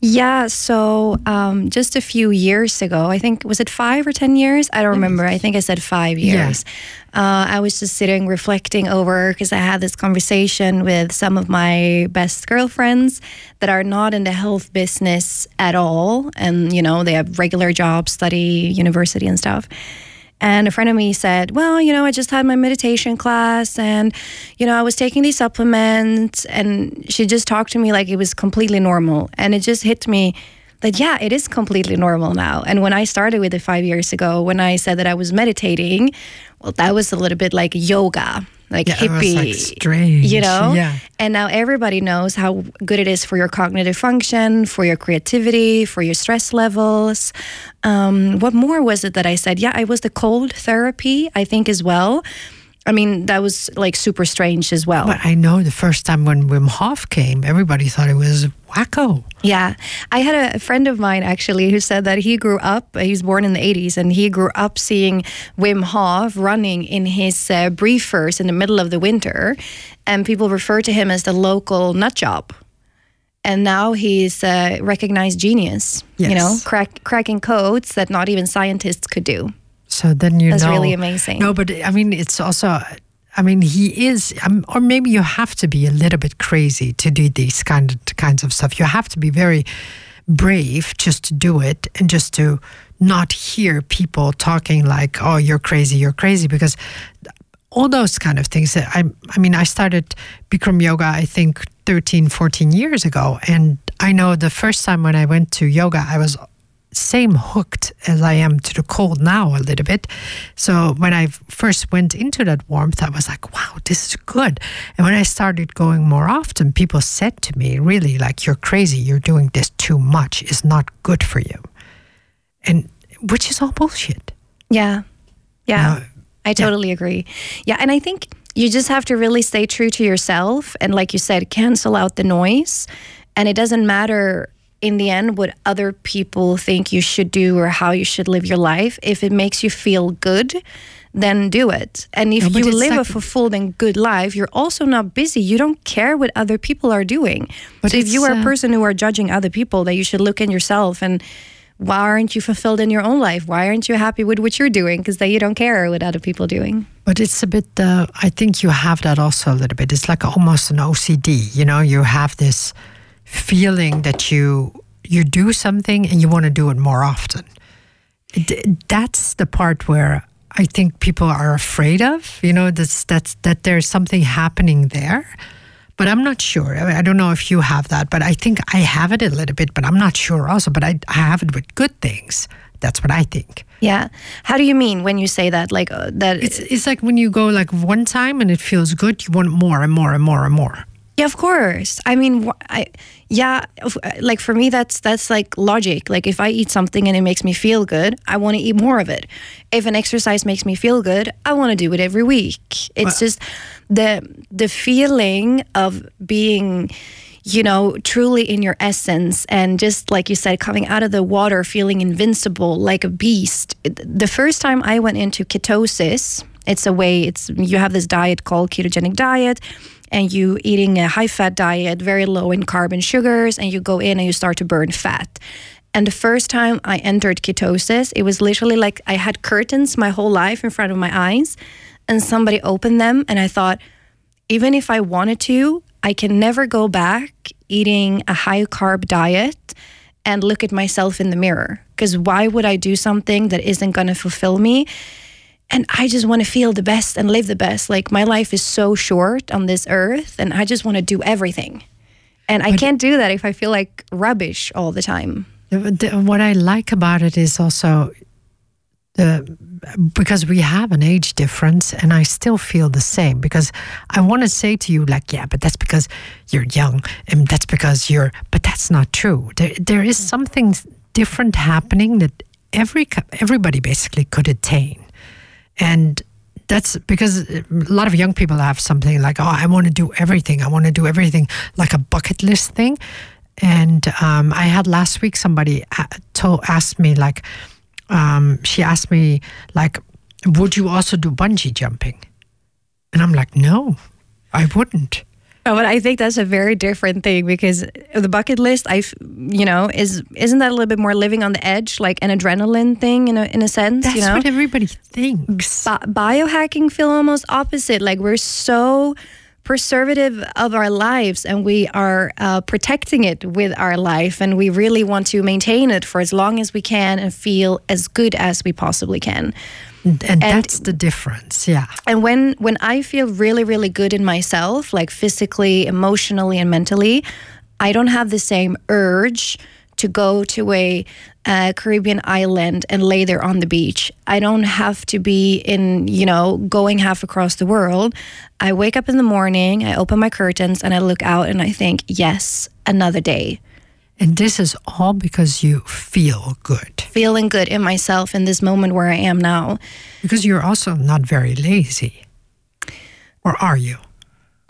Yeah, so um, just a few years ago, I think, was it five or 10 years? I don't remember. I think I said five Yeah. years. Uh, I was just sitting reflecting over because I had this conversation with some of my best girlfriends that are not in the health business at all. And, you know, they have regular jobs, study, university, and stuff. And a friend of me said, Well, you know, I just had my meditation class and, you know, I was taking these supplements. And she just talked to me like it was completely normal. And it just hit me that, yeah, it is completely normal now. And when I started with it five years ago, when I said that I was meditating, well, that was a little bit like yoga, like Yeah, hippie, like, strange. you know? Yeah. And now everybody knows how good it is for your cognitive function, for your creativity, for your stress levels. Um, what more was it that I said? Yeah, I was the cold therapy, I think, as well. I mean, that was like super strange as well. But I know the first time when Wim Hof came, everybody thought it was wacko. Yeah. I had a friend of mine actually who said that he grew up, he was born in the 80s, and he grew up seeing Wim Hof running in his uh, briefers in the middle of the winter. And people refer to him as the local nut job. And now he's a recognized genius, yes. you know, crack, cracking codes that not even scientists could do. So then you That's know. really amazing. No, but I mean, it's also. I mean, he is, um, or maybe you have to be a little bit crazy to do these kind of kinds of stuff. You have to be very brave just to do it and just to not hear people talking like, "Oh, you're crazy, you're crazy," because all those kind of things. That I, I mean, I started Bikram yoga, I think 13, 14 years ago, and I know the first time when I went to yoga, I was same hooked as I am to the cold now a little bit. So when I first went into that warmth, I was like, wow, this is good. And when I started going more often, people said to me, really, like, you're crazy. You're doing this too much. It's not good for you. And which is all bullshit. Yeah. Yeah. No, I totally agree. Yeah. And I think you just have to really stay true to yourself. And like you said, cancel out the noise. And it doesn't matter in the end what other people think you should do or how you should live your life. If it makes you feel good, then do it. And if No, you live a fulfilled and good life, you're also not busy. You don't care what other people are doing. But so if you are a uh, person who are judging other people, that you should look in yourself and why aren't you fulfilled in your own life? Why aren't you happy with what you're doing? Because then you don't care what other people are doing. But it's a bit, uh, I think you have that also a little bit. It's like almost an OCD. You know, you have this feeling that you you do something and you want to do it more often. That's the part where I think people are afraid of. You know, that's that's that there's something happening there. But I'm not sure. I, mean, I don't know if you have that, but I think I have it a little bit. But I'm not sure also. But I, I have it with good things. That's what I think. Yeah. How do you mean when you say that? Like uh, that? It's it's like when you go like one time and it feels good, you want more and more and more and more. Yeah, of course. I mean, I yeah. Like for me, that's that's like logic. Like if I eat something and it makes me feel good, I want to eat more of it. If an exercise makes me feel good, I want to do it every week. It's just the the feeling of being you know, truly in your essence and just like you said, coming out of the water feeling invincible like a beast. The first time I went into ketosis, it's a way, it's you have this diet called ketogenic diet and you eating a high fat diet, very low in carbon sugars, and you go in and you start to burn fat. And the first time I entered ketosis, it was literally like I had curtains my whole life in front of my eyes, and somebody opened them, and I thought, even if I wanted to, I can never go back eating a high carb diet and look at myself in the mirror. Because why would I do something that isn't going to fulfill me? And I just want to feel the best and live the best. Like my life is so short on this earth, and I just want to do everything. And I can't do that if I feel like rubbish all the time. What I like about it is also the because we have an age difference and I still feel the same because I want to say to you like yeah but that's because you're young and that's because you're but that's not true there, there is something different happening that every everybody basically could attain and that's because a lot of young people have something like, oh, I want to do everything. I want to do everything like a bucket list thing. And um, I had last week somebody told, asked me, like, um, she asked me, like, would you also do bungee jumping? And I'm like, no, I wouldn't. No, but I think that's a very different thing because the bucket list, I, you know, is isn't that a little bit more living on the edge, like an adrenaline thing in a in a sense, That's you know? what everybody thinks. Bi- biohacking feel almost opposite. Like we're so preservative of our lives and we are uh, protecting it with our life and we really want to maintain it for as long as we can and feel as good as we possibly can. And, that's the difference. Yeah. And when when I feel really really good in myself, like physically, emotionally, and mentally, I don't have the same urge to go to a uh, Caribbean island and lay there on the beach. I don't have to be in, you know, going half across the world. I wake up in the morning, I open my curtains, and I look out and I think, yes, another day. And this is all because you feel good. Feeling good in myself in this moment where I am now. Because you're also not very lazy. Or are you?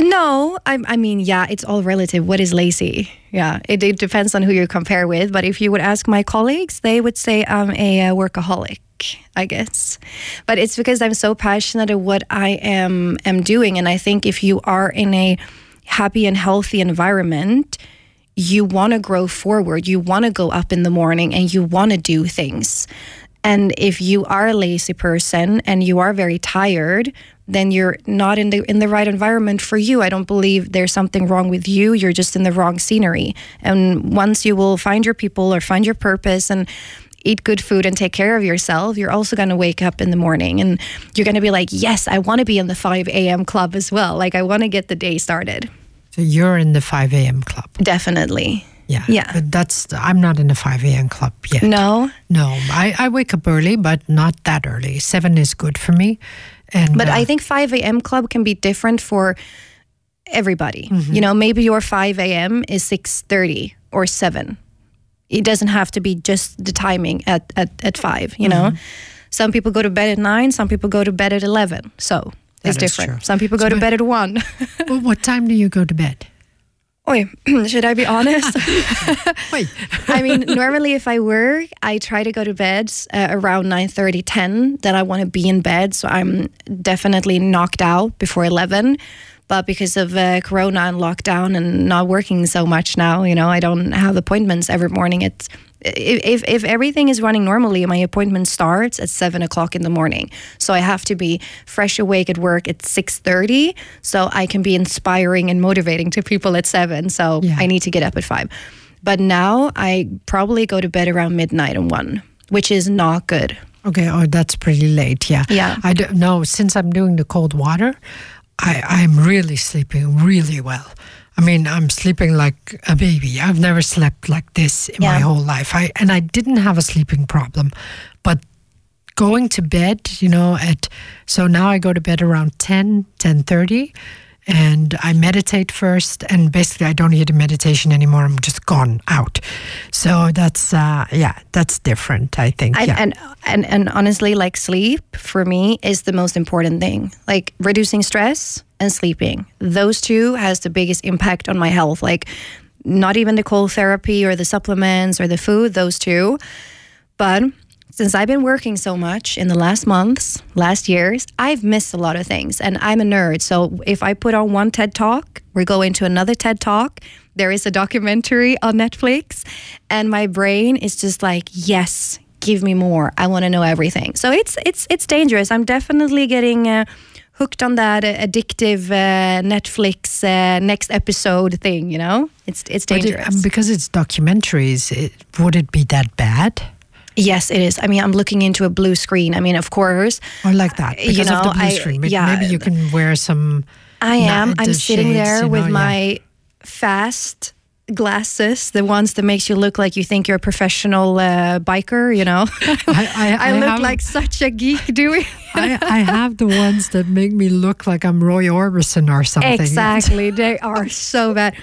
No, I, I mean, yeah, it's all relative. What is lazy? Yeah, it, it depends on who you compare with. But if you would ask my colleagues, they would say I'm a, uh workaholic, I guess. But it's because I'm so passionate at what I am am doing, and I think if you are in a happy and healthy environment, you want to grow forward. You want to go up in the morning, and you want to do things. And if you are a lazy person and you are very tired, then you're not in the in the right environment for you. I don't believe there's something wrong with you. You're just in the wrong scenery. And once you will find your people or find your purpose and eat good food and take care of yourself, you're also going to wake up in the morning and you're going to be like, yes, I want to be in the 5 a.m. club as well. Like, I want to get the day started. So you're in the 5 a.m. club. Definitely. Yeah. Yeah. But that's, I'm not in the 5 a.m. club yet. No, No, I, I wake up early, but not that early. Seven is good for me. And But uh, I think 5 a.m. club can be different for everybody. Mm-hmm. You know, maybe your 5 a.m. is 6:30 or 7. It doesn't have to be just the timing at at, at 5, you know. Mm-hmm. Some people go to bed at 9, some people go to bed at 11. So, That it's is different. true. Some people go So to but- bed at 1. well, what time do you go to bed? Oi, should I be honest? Wait. I mean, normally if I work, I try to go to bed uh, around 9:30, 10. Then I want to be in bed, so I'm definitely knocked out before 11. But because of uh, Corona and lockdown and not working so much now, you know, I don't have appointments every morning. It's if if, if everything is running normally, my appointment starts at seven o'clock in the morning. So I have to be fresh awake at work at six thirty, so I can be inspiring and motivating to people at seven. So Yeah. I need to get up at five. But now I probably go to bed around midnight and one, which is not good. Okay, oh, that's pretty late. Yeah. Yeah. I don't know. Since I'm doing the cold water, I, I'm really sleeping really well. I mean, I'm sleeping like a baby. I've never slept like this in my whole life. I and I didn't have a sleeping problem, but going to bed, you know, at so now I go to bed around 10, 10:30 and I meditate first and basically I don't need the meditation anymore. I'm just gone out. So that's uh yeah, that's different, I think. And, yeah. and and and honestly, like sleep for me is the most important thing. Like reducing stress and sleeping. Those two has the biggest impact on my health. Like not even the cold therapy or the supplements or the food, those two. But since I've been working so much in the last months, last years, I've missed a lot of things. And I'm a nerd. So if I put on one TED talk, we go into another TED talk. There is a documentary on Netflix. And my brain is just like, yes, give me more. I want to know everything. So it's it's it's dangerous. I'm definitely getting uh, hooked on that uh, addictive uh, Netflix uh, next episode thing, you know? It's it's But it- dangerous. um, because it's documentaries, it, would it be that bad? Yes, it is. I mean, I'm looking into a blue screen. I mean, of course, Or like that? You Because of the blue I, screen. Maybe, yeah, maybe you can wear some. I am. I'm sitting shades, there you with know, yeah. my fast glasses, the ones that makes you look like you think you're a professional uh, biker. You know, I, I, I, look have, like such a geek doing. I, I have the ones that make me look like I'm Roy Orbison or something. Exactly, they are so bad.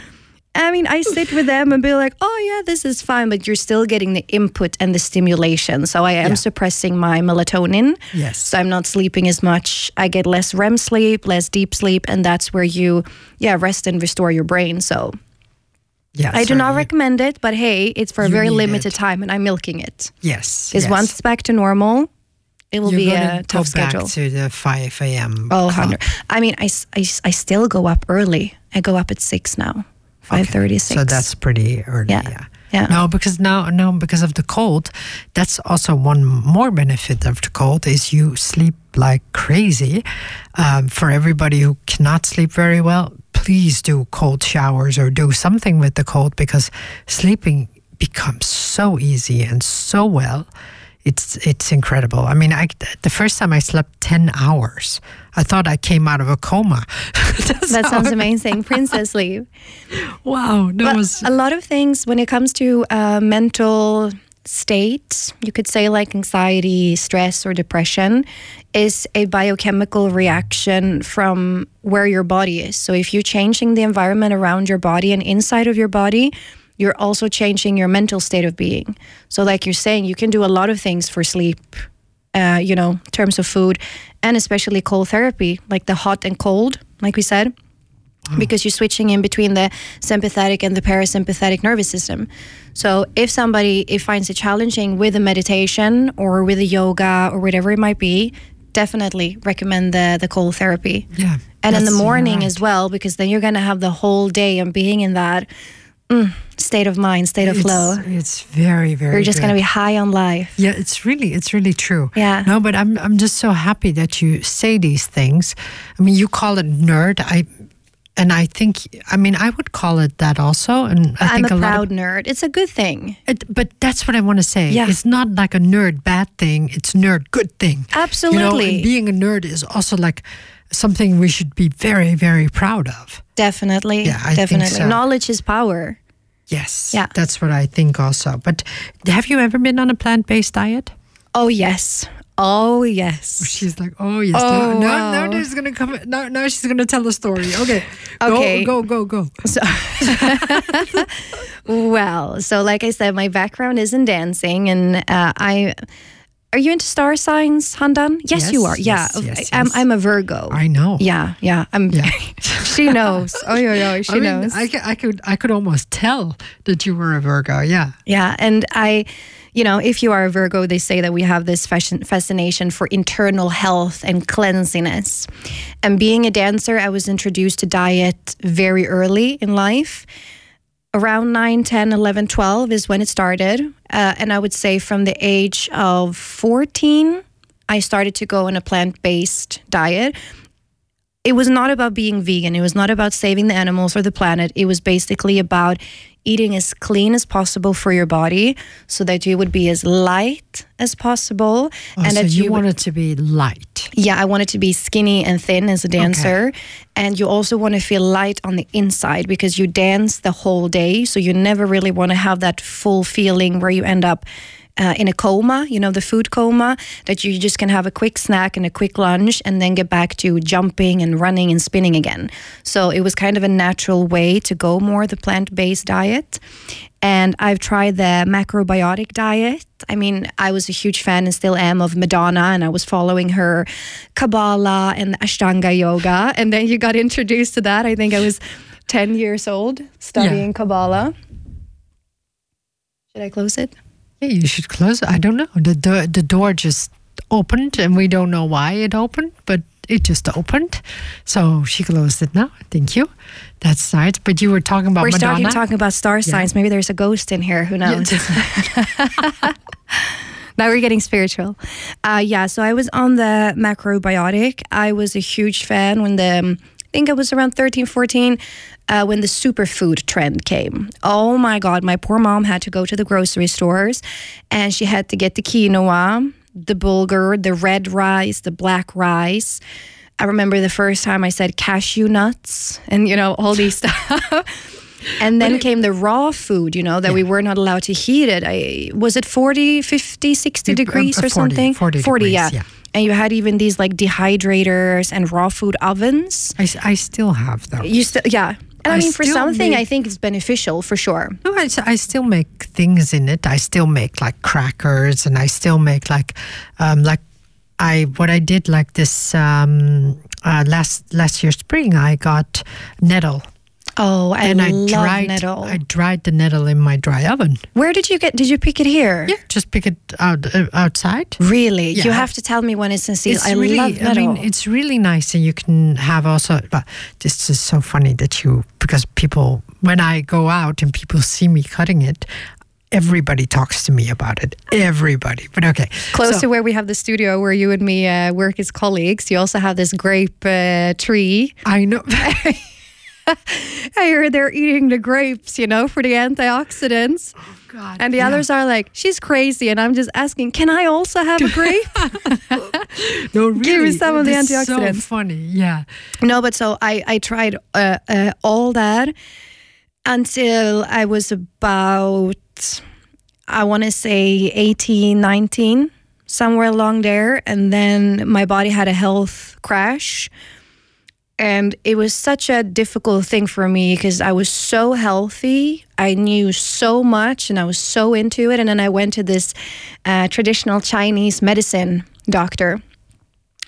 I mean, I sit with them and be like, oh, yeah, this is fine, but you're still getting the input and the stimulation. So I am Yeah. suppressing my melatonin. Yes. So I'm not sleeping as much. I get less REM sleep, less deep sleep, and that's where you, yeah, rest and restore your brain. So Yes. I do not recommend it, but hey, it's for a very limited it. time and I'm milking it. Yes. Because yes. once it's back to normal, it will You're be a tough schedule. to the 5 a.m. Oh, clock. 100. I mean, I still go up early. I go up at 6 now, 5.36. So that's pretty early. Yeah. Yeah. Yeah. No, because now, now because of the cold, that's also one more benefit of the cold is you sleep like crazy. Um, for everybody who cannot sleep very well, please do cold showers or do something with the cold because sleeping becomes so easy and so well. It's it's incredible. I mean, I the first time I slept ten hours, I thought I came out of a coma. That sounds amazing. Princess sleep. Wow, that But was a lot of things when it comes to uh, mental state, you could say like anxiety, stress, or depression, is a biochemical reaction from where your body is. So if you're changing the environment around your body and inside of your body, you're also changing your mental state of being. So, like you're saying, you can do a lot of things for sleep. Uh, you know, in terms of food, and especially cold therapy, like the hot and cold, like we said because you're switching in between the sympathetic and the parasympathetic nervous system. So if somebody it finds it challenging with a meditation or with a yoga or whatever it might be, definitely recommend the the cold therapy. yeah. And in the morning right. as well, because then you're gonna have the whole day and being in that mm, state of mind, state of it's, flow. It's very, very. You're just good. gonna be high on life. Yeah, it's really, it's really true. Yeah. No, but I'm, I'm just so happy that you say these things. I mean, you call it nerd. I, and I think, I mean, I would call it that also. And I I'm think a a, proud of, nerd. It's a good thing. it, but that's what I want to say. Yeah. It's not like a nerd bad thing. It's nerd good thing. Absolutely. You know, being a nerd is also like something we should be very, very proud of. Definitely. Yeah, I think definitely. so. Knowledge is power. Yes. Yeah. That's what I think also. But have you ever been on a plant-based diet? Oh yes. Oh yes. She's like, oh yes, Oh, no, wow. no, no, she's gonna come. No, now she's gonna tell a story. Okay, Okay. go, go, go, go. So, well, so like I said, my background is in dancing, and uh, I. Are you into star signs, Handan? Yes, you Yes, are. Yeah, yes, I'm. I'm a Virgo. I know. Yeah, yeah. I'm. Yeah. she knows. Oh, yeah, yeah. She I mean, knows. I, I could, I could almost tell that you were a Virgo. Yeah, Yeah, and I, you know, if you are a Virgo, they say that we have this fascination for internal health and cleanliness. And being a dancer, I was introduced to diet very early in life. Around 9, 10, 11, 12 is when it started. Uh, and I would say from the age of 14, I started to go on a plant based diet it was not about being vegan. It was not about saving the animals or the planet. It was basically about eating as clean as possible for your body so that you would be as light as possible oh, and so that you, want it to be light. yeah, I want it to be skinny and thin as a dancer. And you also want to feel light on the inside because you dance the whole day. So you never really want to have that full feeling where you end up uh, in a coma, you know, the food coma, that you just can have a quick snack and a quick lunch and then get back to jumping and running and spinning again. So it was kind of a natural way to go more the plant based diet. And I've tried the macrobiotic diet. I mean, I was a huge fan and still am of Madonna, and I was following her Kabbalah and Ashtanga yoga. And then you got introduced to that. I think I was 10 years old studying Kabbalah. Should I close it? Yeah, you should close. I don't know. The door, the door just opened, and we don't know why it opened, but it just opened. So she closed it now. Thank you. That's nice. But you were talking about We're Madonna. talking about star signs. Maybe there's a ghost in here. Who knows? now we're getting spiritual. Uh, yeah, so I was on the macrobiotic. I was a huge fan when the, um, think it was around 13, 14, uh, when the superfood trend came. Oh my God, my poor mom had to go to the grocery stores and she had to get the quinoa, the bulgur, the red rice, the black rice. I remember the first time I said cashew nuts and, you know, all these stuff. And then came the raw food, you know, that we were not allowed to heat it. I, was it 40, 50, 60 Uh, degrees uh, or 40, something? 40 degrees, yeah. yeah. And you had even these like dehydrators and raw food ovens. I, I still have those. You still, yeah. And I, I mean, for something, make- I think it's beneficial for sure. No, I, I still make things in it. I still make like crackers, and I still make like, um, like, I what I did like this um, uh, last last year spring. I got nettle, Oh, I and I love dried nettle. I dried the nettle in my dry oven. Where did you get? Did you pick it here? Yeah, just pick it out uh, outside. Really? Yeah. You have to tell me when it's in season. It's I really, love I nettle. mean, it's really nice, and you can have also. But this is so funny that you because people when I go out and people see me cutting it, everybody talks to me about it. Everybody, but okay, Close So- to where we have the studio where you and me uh, work as colleagues. You also have this grape uh, tree. I know. I heard they're eating the grapes, you know, for the antioxidants. God, And the yeah. others are like, she's crazy. And I'm just asking, can I also have a grape? no, really, Give me some of the it's So antioxidants. funny, yeah. no, but so I, I tried uh, uh, all that until I was about, I want to say 18, 19, somewhere along there. And then my body had a health crash. And it was such a difficult thing for me because I was so healthy. I knew so much and I was so into it. And then I went to this uh, traditional Chinese medicine doctor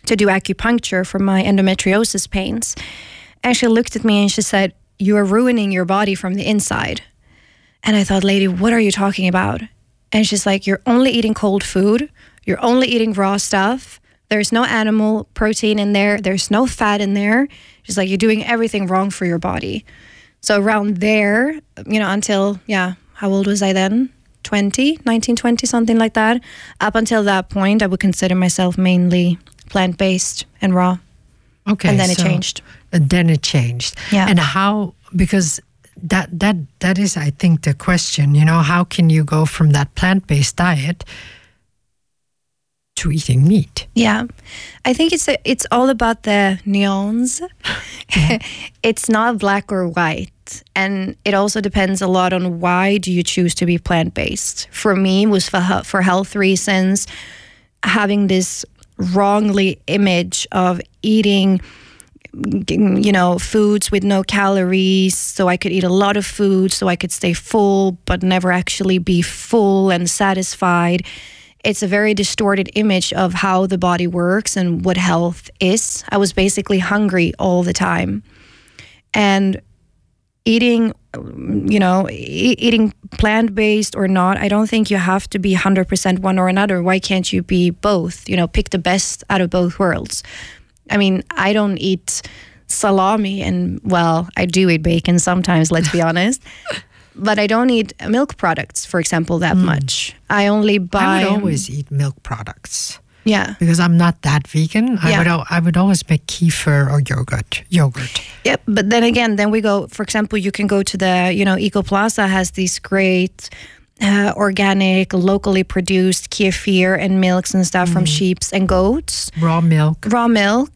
to do acupuncture for my endometriosis pains. And she looked at me and she said, You are ruining your body from the inside. And I thought, Lady, what are you talking about? And she's like, You're only eating cold food, you're only eating raw stuff. There's no animal protein in there, there's no fat in there. She's like, You're doing everything wrong for your body. So around there, you know, until, yeah, how old was I then? 20, 19, 20, something like that. Up until that point, I would consider myself mainly plant based and raw. Okay, And then it changed. And then it changed. Yeah. And how? Because that that that is, I think, the question. You know, how can you go from that plant-based diet to eating meat? Yeah, I think it's a, it's all about the nuance. it's not black or white, and it also depends a lot on why do you choose to be plant based. For me, it was for for health reasons, having this wrongly image of eating you know foods with no calories so i could eat a lot of food so i could stay full but never actually be full and satisfied it's a very distorted image of how the body works and what health is. I was basically hungry all the time. And eating you know e- eating plant-based or not i don't think you have to be 100% one or another. Why can't you be both? You know pick the best out of both worlds. I mean i don't eat salami and well i do eat bacon sometimes let's be honest but i don't eat milk products for example that much i only buy. I would always eat milk products yeah because I'm not that vegan. I Yeah. would I would always make kefir or yogurt. Yogurt. Yep, but then again, then we go. For example, you can go to the, you know, Ekoplaza has these great uh, organic, locally produced kefir and milks and stuff from sheeps and goats, Raw milk. raw milk.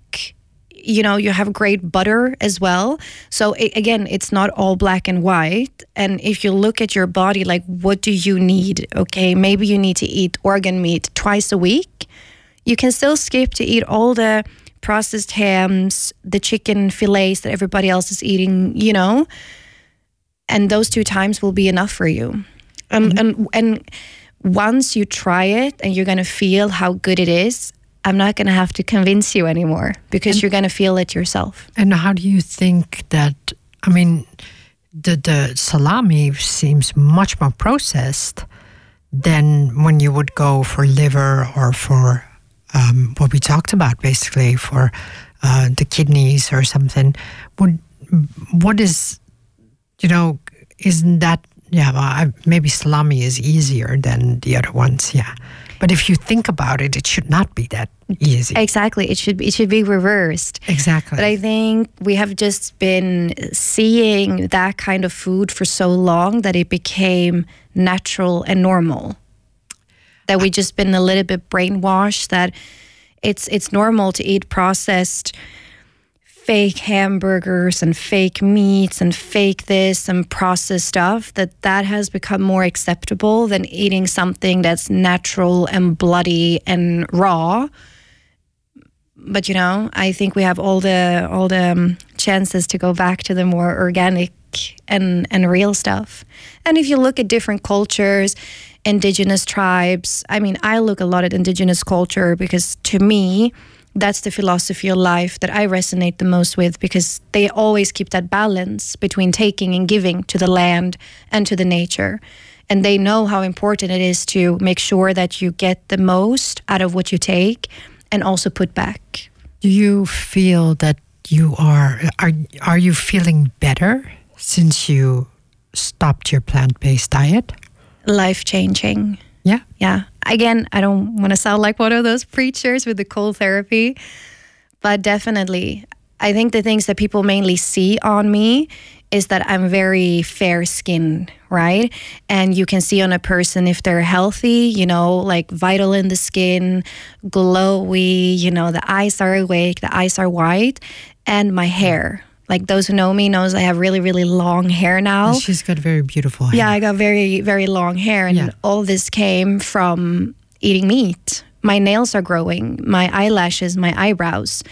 You know, you have great butter as well. So a again, it's not all black and white. And if you look at your body, like, what do you need? Okay, maybe you need to eat organ meat twice a week. You can still skip to eat all the processed hams, the chicken fillets that everybody else is eating, you know, and those two times will be enough for you. And and and once you try it and you're gonna feel how good it is, I'm not gonna have to convince you anymore because you're gonna feel it yourself. And how do you think that? I mean, the the salami seems much more processed than when you would go for liver or for um, what we talked about, basically for uh, the kidneys or something. Would what is you know? Isn't that yeah? Well, I, maybe salami is easier than the other ones. Yeah, but if you think about it, it should not be that easy. Exactly. It should be, it should be reversed. Exactly. But I think we have just been seeing that kind of food for so long that it became natural and normal. That we just been a little bit brainwashed that it's it's normal to eat processed fake hamburgers and fake meats and fake this and processed stuff that that has become more acceptable than eating something that's natural and bloody and raw. But you know i think we have all the all the um, chances to go back to the more organic and and real stuff. And if you look at different cultures indigenous tribes i mean i look a lot at indigenous culture because to me that's the philosophy of life that I resonate the most with because they always keep that balance between taking and giving to the land and to the nature. And they know how important it is to make sure that you get the most out of what you take and also put back. Do you feel that you are are are you feeling better since you stopped your plant-based diet? Life changing. Yeah. Yeah. Again, I don't want to sound like one of those preachers with the cold therapy, but definitely, I think the things that people mainly see on me is that I'm very fair skinned, right? And you can see on a person if they're healthy, you know, like vital in the skin, glowy, you know, the eyes are awake, the eyes are white, and my hair. Like those who know me knows I have really, really long hair now. She's got very beautiful hair. Yeah, I got very, very long hair, and Yeah. all this came from eating meat. My nails are growing, my eyelashes, my eyebrows,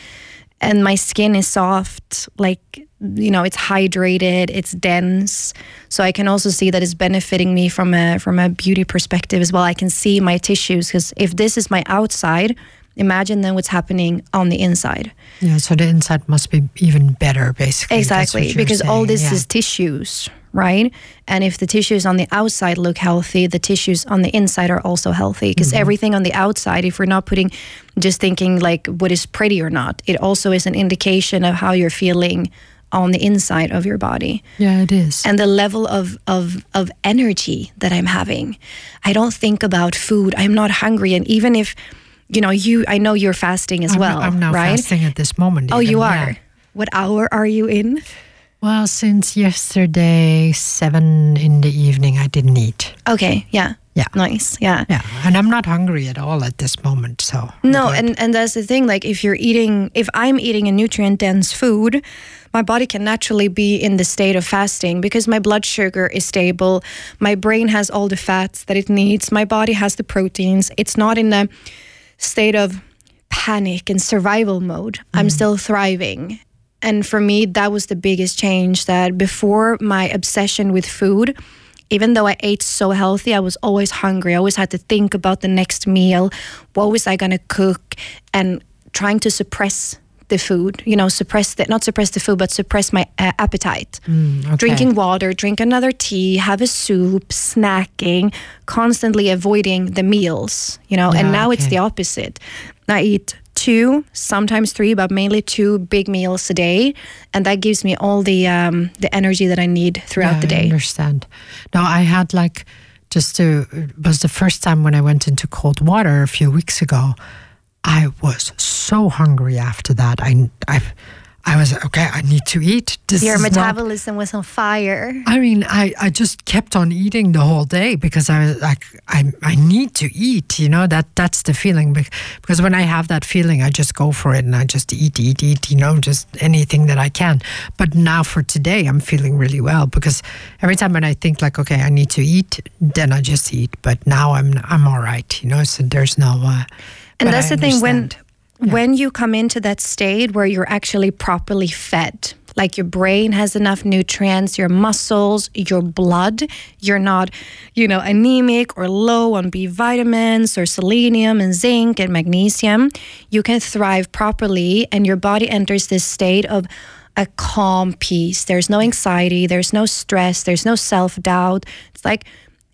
and my skin is soft. Like you know, it's hydrated, it's dense. So I can also see that it's benefiting me from a from a beauty perspective as well. I can see my tissues because if this is my outside, imagine then what's happening on the inside. Yeah, so the inside must be even better, basically. Exactly, because all this yeah. is tissues, right? And if the tissues on the outside look healthy, the tissues on the inside are also healthy. Because Mm-hmm. everything on the outside, if we're not putting, just thinking like what is pretty or not, it also is an indication of how you're feeling on the inside of your body Yeah, it is. and the level of, of of energy that I'm having. I don't think about food. I'm not hungry, and even if you know you, I know you're fasting as I'm, well, I'm now right? fasting at this moment. Oh, even, you yeah. are. What hour are you in? Well, since yesterday, seven in the evening, I didn't eat. Okay, yeah. Yeah. Nice. Yeah. Yeah, and I'm not hungry at all at this moment. So No, and and that's the thing. Like, if you're eating, if I'm eating a nutrient dense food, my body can naturally be in the state of fasting because my blood sugar is stable. My brain has all the fats that it needs. My body has the proteins. It's not in a state of panic and survival mode. I'm mm. still thriving. And for me, that was the biggest change that before my obsession with food, even though I ate so healthy, I was always hungry. I always had to think about the next meal. What was I going to cook? And trying to suppress the food, you know, suppress the, not suppress the food, but suppress my uh, appetite. okay. Drinking water, drink another tea, have a soup, snacking, constantly avoiding the meals, you know, and Yeah, now it's the opposite. I eat two, sometimes three, but mainly two big meals a day, and that gives me all the um, the energy that I need throughout Yeah, the I day. understand. Now I had like just to it was the first time when I went into cold water a few weeks ago. I was so hungry after that. I I I was okay. I need to eat. This Your is not- metabolism was on fire. I mean, I, I just kept on eating the whole day because I was like, I, I need to eat, you know, that that's the feeling. Because when I have that feeling, I just go for it and I just eat, eat, eat, you know, just anything that I can. But now for today, I'm feeling really well because every time when I think like, okay, I need to eat, then I just eat. But now I'm I'm all right, you know, so there's no. Uh, And that's I the thing when understand. when you come into that state where you're actually properly fed, like your brain has enough nutrients, your muscles, your blood, you're not, you know, anemic or low on B vitamins or selenium and zinc and magnesium, you can thrive properly and your body enters this state of a calm peace. There's no anxiety, there's no stress, there's no self-doubt. It's like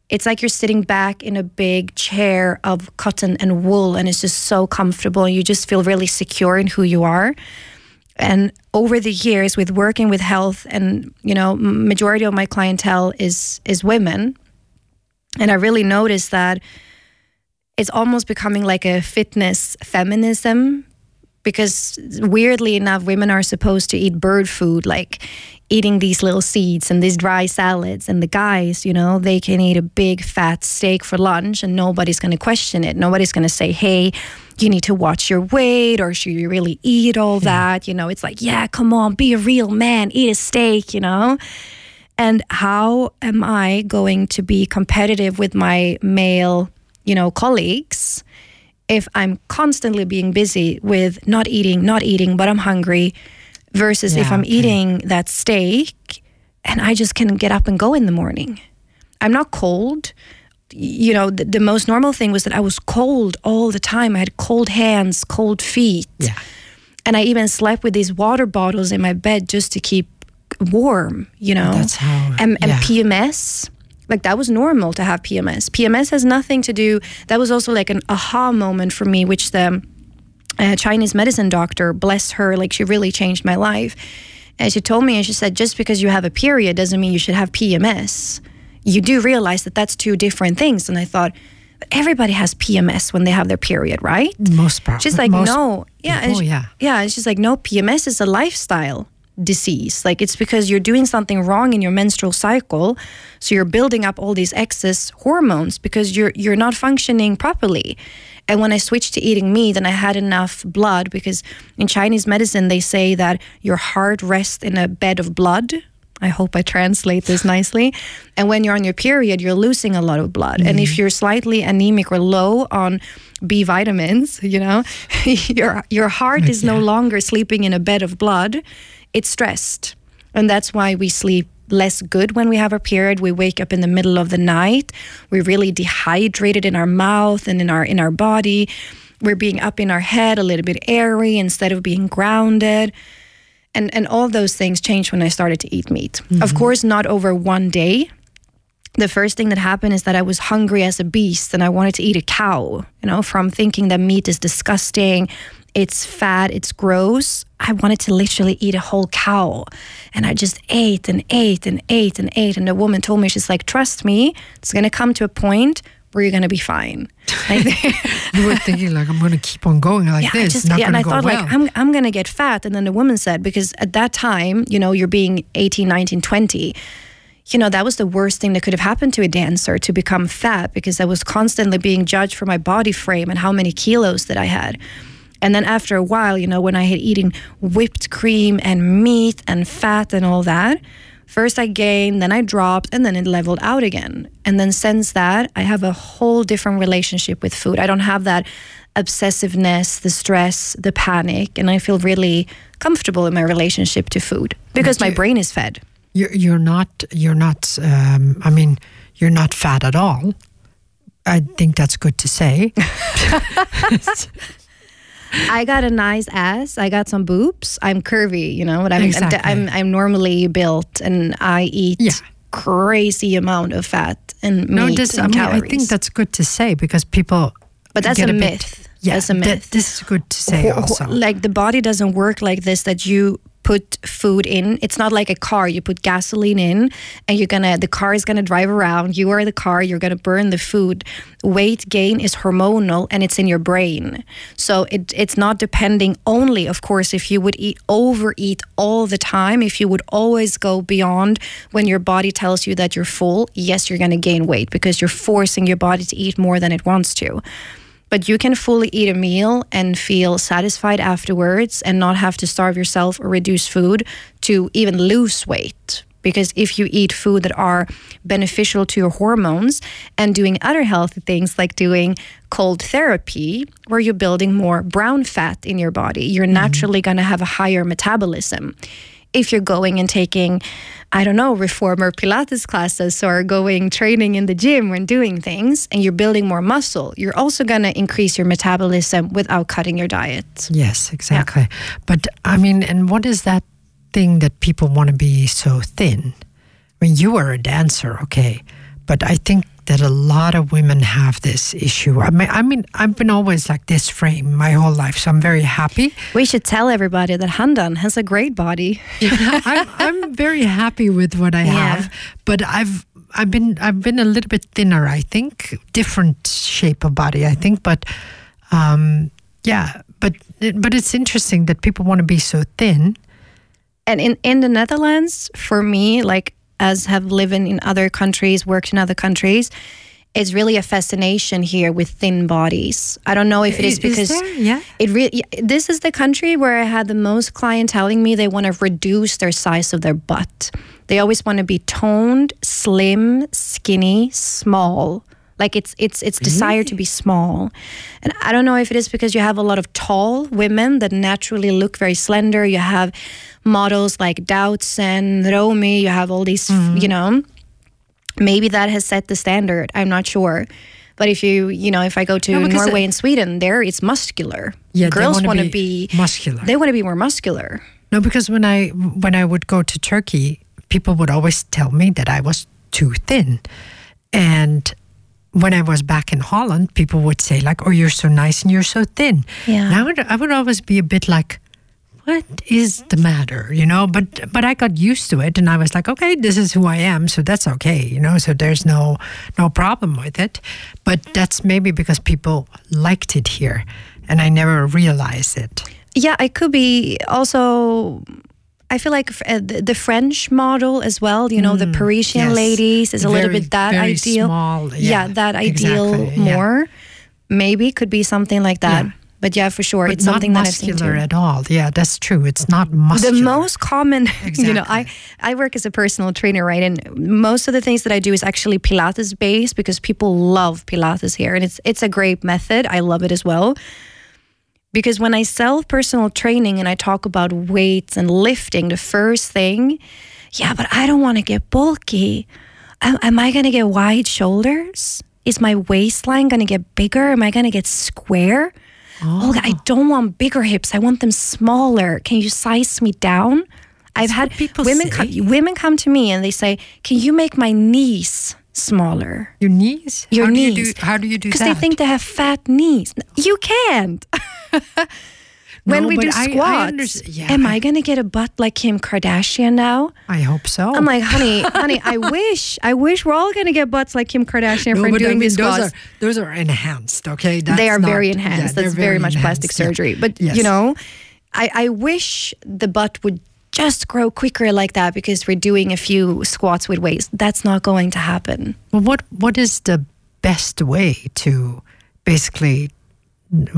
it's like you're sitting back in a big chair of cotton and wool and it's just so comfortable. And you just feel really secure in who you are. And over the years with working with health and you know majority of my clientele is is women. And i really noticed that it's almost becoming like a fitness feminism because weirdly enough women are supposed to eat bird food like eating these little seeds and these dry salads and the guys you know they can eat a big fat steak for lunch and nobody's going to question it nobody's going to say hey you need to watch your weight or should you really eat all that? You know, it's like, yeah, come on, be a real man, eat a steak, you know? And how am I going to be competitive with my male, you know, colleagues if I'm constantly being busy with not eating, not eating, but I'm hungry versus if I'm okay. eating that steak and I just can get up and go in the morning. I'm not cold. You know, the, the most normal thing was that I was cold all the time. I had cold hands, cold feet. Yeah. And I even slept with these water bottles in my bed just to keep warm, you know? That's how- And, and yeah. PMS, like that was normal to have PMS. PMS has nothing to do, that was also like an aha moment for me, which the uh, Chinese medicine doctor, bless her, like she really changed my life. And she told me, and she said, just because you have a period doesn't mean you should have PMS. You do realize that that's two different things. And I thought, everybody has PMS when they have their period, right? Most part. She's like, most no, yeah, people, she- yeah. yeah. And she's like, no, PMS is a lifestyle disease. Like it's because you're doing something wrong in your menstrual cycle, so you're building up all these excess hormones because you're you're not functioning properly. And when I switched to eating meat and I had enough blood, because in Chinese medicine they say that your heart rests in a bed of blood. I hope I translate this nicely. And when you're on your period, you're losing a lot of blood. And if mm-hmm. you're slightly anemic or low on B vitamins, you know, your your heart is no longer sleeping in a bed of blood. It's stressed. And that's why we sleep less good when we have our period. We wake up in the middle of the night. We're really dehydrated in our mouth and in our in our body. We're being up in our head, a little bit airy instead of being grounded and and all those things changed when I started to eat meat. Mm-hmm. Of course, not over one day. The first thing that happened is that I was hungry as a beast and I wanted to eat a cow. You know, from thinking that meat is disgusting, it's fat, it's gross. I wanted to literally eat a whole cow. And I just ate and ate and ate and ate. And the woman told me, she's like, trust me, it's gonna come to a point where you're gonna be fine. Like, You were thinking like, I'm going to keep on going like yeah, I this. just not yeah, and I go thought well. like I'm I'm gonna get fat, and then the woman said because at that time, you know, you're being 18, 19, 20. You know, that was the worst thing that could have happened to a dancer to become fat because I was constantly being judged for my body frame and how many kilos that I had. And then after a while, you know, when I had eating whipped cream and meat and fat and all that, first I gained, then I dropped, and then it leveled out again. And then since that, I have a whole different relationship with food. I don't have that obsessiveness, the stress, the panic, and I feel really comfortable in my relationship to food because my brain is fed. you're, you're not you're not um, i mean you're not fat at all i think that's good to say I got a nice ass. I got some boobs. I'm curvy, you know, but I'm Exactly. I'm, I'm normally built and I eat Yeah. crazy amount of fat and meat this, and I, mean, calories. I think that's good to say because people But that's a bit- myth. yeah That's a myth. this is good to say also Like the body doesn't work like this that you put food in. It's not like a car. You put gasoline in and you're gonna the car is gonna drive around. You are the car, you're gonna burn the food. Weight gain is hormonal and it's in your brain. So it it's not depending only, of course, if you would eat overeat all the time, if you would always go beyond when your body tells you that you're full, yes, you're gonna gain weight because you're forcing your body to eat more than it wants to but you can fully eat a meal and feel satisfied afterwards and not have to starve yourself or reduce food to even lose weight. Because if you eat food that are beneficial to your hormones and doing other healthy things like doing cold therapy where you're building more brown fat in your body you're mm-hmm. naturally going to have a higher metabolism if you're going and taking, I don't know, reformer Pilates classes or going training in the gym and doing things and you're building more muscle, you're also going to increase your metabolism without cutting your diet. Yes, exactly. But I mean, and what is that thing that people want to be so thin? I mean, you are a dancer, okay, but I think that a lot of women have this issue. I mean, I mean, I've been always like this frame my whole life, so I'm very happy. We should tell everybody that Handan has a great body. I'm, I'm very happy with what I Yeah. have, but I've I've been I've been a little bit thinner. I think different shape of body. I think, but um, yeah, but but it's interesting that people want to be so thin. and in, in the Netherlands, for me, like as have lived in, in other countries, worked in other countries, it's really a fascination here with thin bodies. I don't know if it is Is because there? Yeah. it really this is the country where I had the most client telling me they want to reduce their size of their butt. They always want to be toned, slim, skinny, small. Like it's it's it's desired to be small. And I don't know if it is because you have a lot of tall women that naturally look very slender. You have models like Doutzen, Romee, you have all these, mm-hmm. you know, maybe that has set the standard. I'm not sure. But if you, you know, if I go to No, Norway it- and Sweden, there it's muscular. Yeah, girls want to be be, muscular. They want to be more muscular. No, because when I when I would go to Turkey, people would always tell me that I was too thin, and when I was back in Holland, people would say like, "Oh, you're so nice and you're so thin." Yeah. And I would I would always be a bit like, "What is the matter?" You know. But but I got used to it, and I was like, "Okay, this is who I am, so that's okay." You know. So there's no no problem with it. But that's maybe because people liked it here, and I never realized it. Yeah, it could be also. I feel like uh, the French model as well. You know, the Parisian Mm, yes. ladies is a little bit that very ideal. small, yeah, that ideal exactly, yeah. more. Maybe could be something like that. Yeah. But yeah, for sure, But it's not something that I've seen muscular too. at all. Yeah, that's true. It's not muscular. the most common you know i i work as a personal trainer right? And most of the things that i do is actually pilates based because people love pilates here. And it's it's a great method. I love it as well. Because when i sell personal training and i talk about weights and lifting the first thing yeah but i don't want to get bulky. Am, am i going to get wide shoulders? Is my waistline going to get bigger? Am i going to get square Oh Olga, I oh. don't want bigger hips. I want them smaller. Can you size me down? I've had people women come, women come to me and they say, "Can you make my knees smaller?" Your knees? Your how knees. Do you do, how do you do that? Because they think they have fat knees. You can't. when No, we do I- squats, yeah, am I- I gonna get a butt like Kim Kardashian now? I hope so. I'm like, honey, honey, I wish, I wish we're all gonna get butts like Kim Kardashian no, for doing I mean, these those squats. are those are enhanced. Okay, That's they are not- very enhanced. they're That's very, much enhanced, plastic yeah. surgery. But Yes. you know, I, I wish the butt would just grow quicker like that because we're doing a few squats with weights. That's not going to happen. Well, what what is the best way to basically?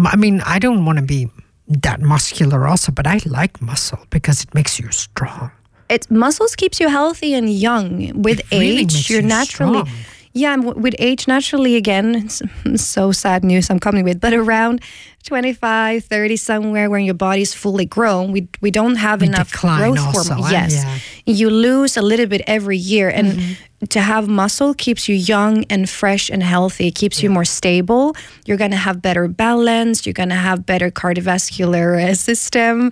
I mean, I don't want to be that muscular also, but I like muscle because it makes you strong. It muscles keeps you healthy and young. With It really age, you're you naturally. strong. Yeah, with age, naturally, again, it's so sad news I'm coming with, but around 25, 30, somewhere when your body's fully grown, we, we don't have We enough growth also, hormone. Yes. Yeah. You lose a little bit every year. And Mm-hmm. to have muscle keeps you young and fresh and healthy, it keeps you more stable. You're going to have better balance, you're going to have better cardiovascular system.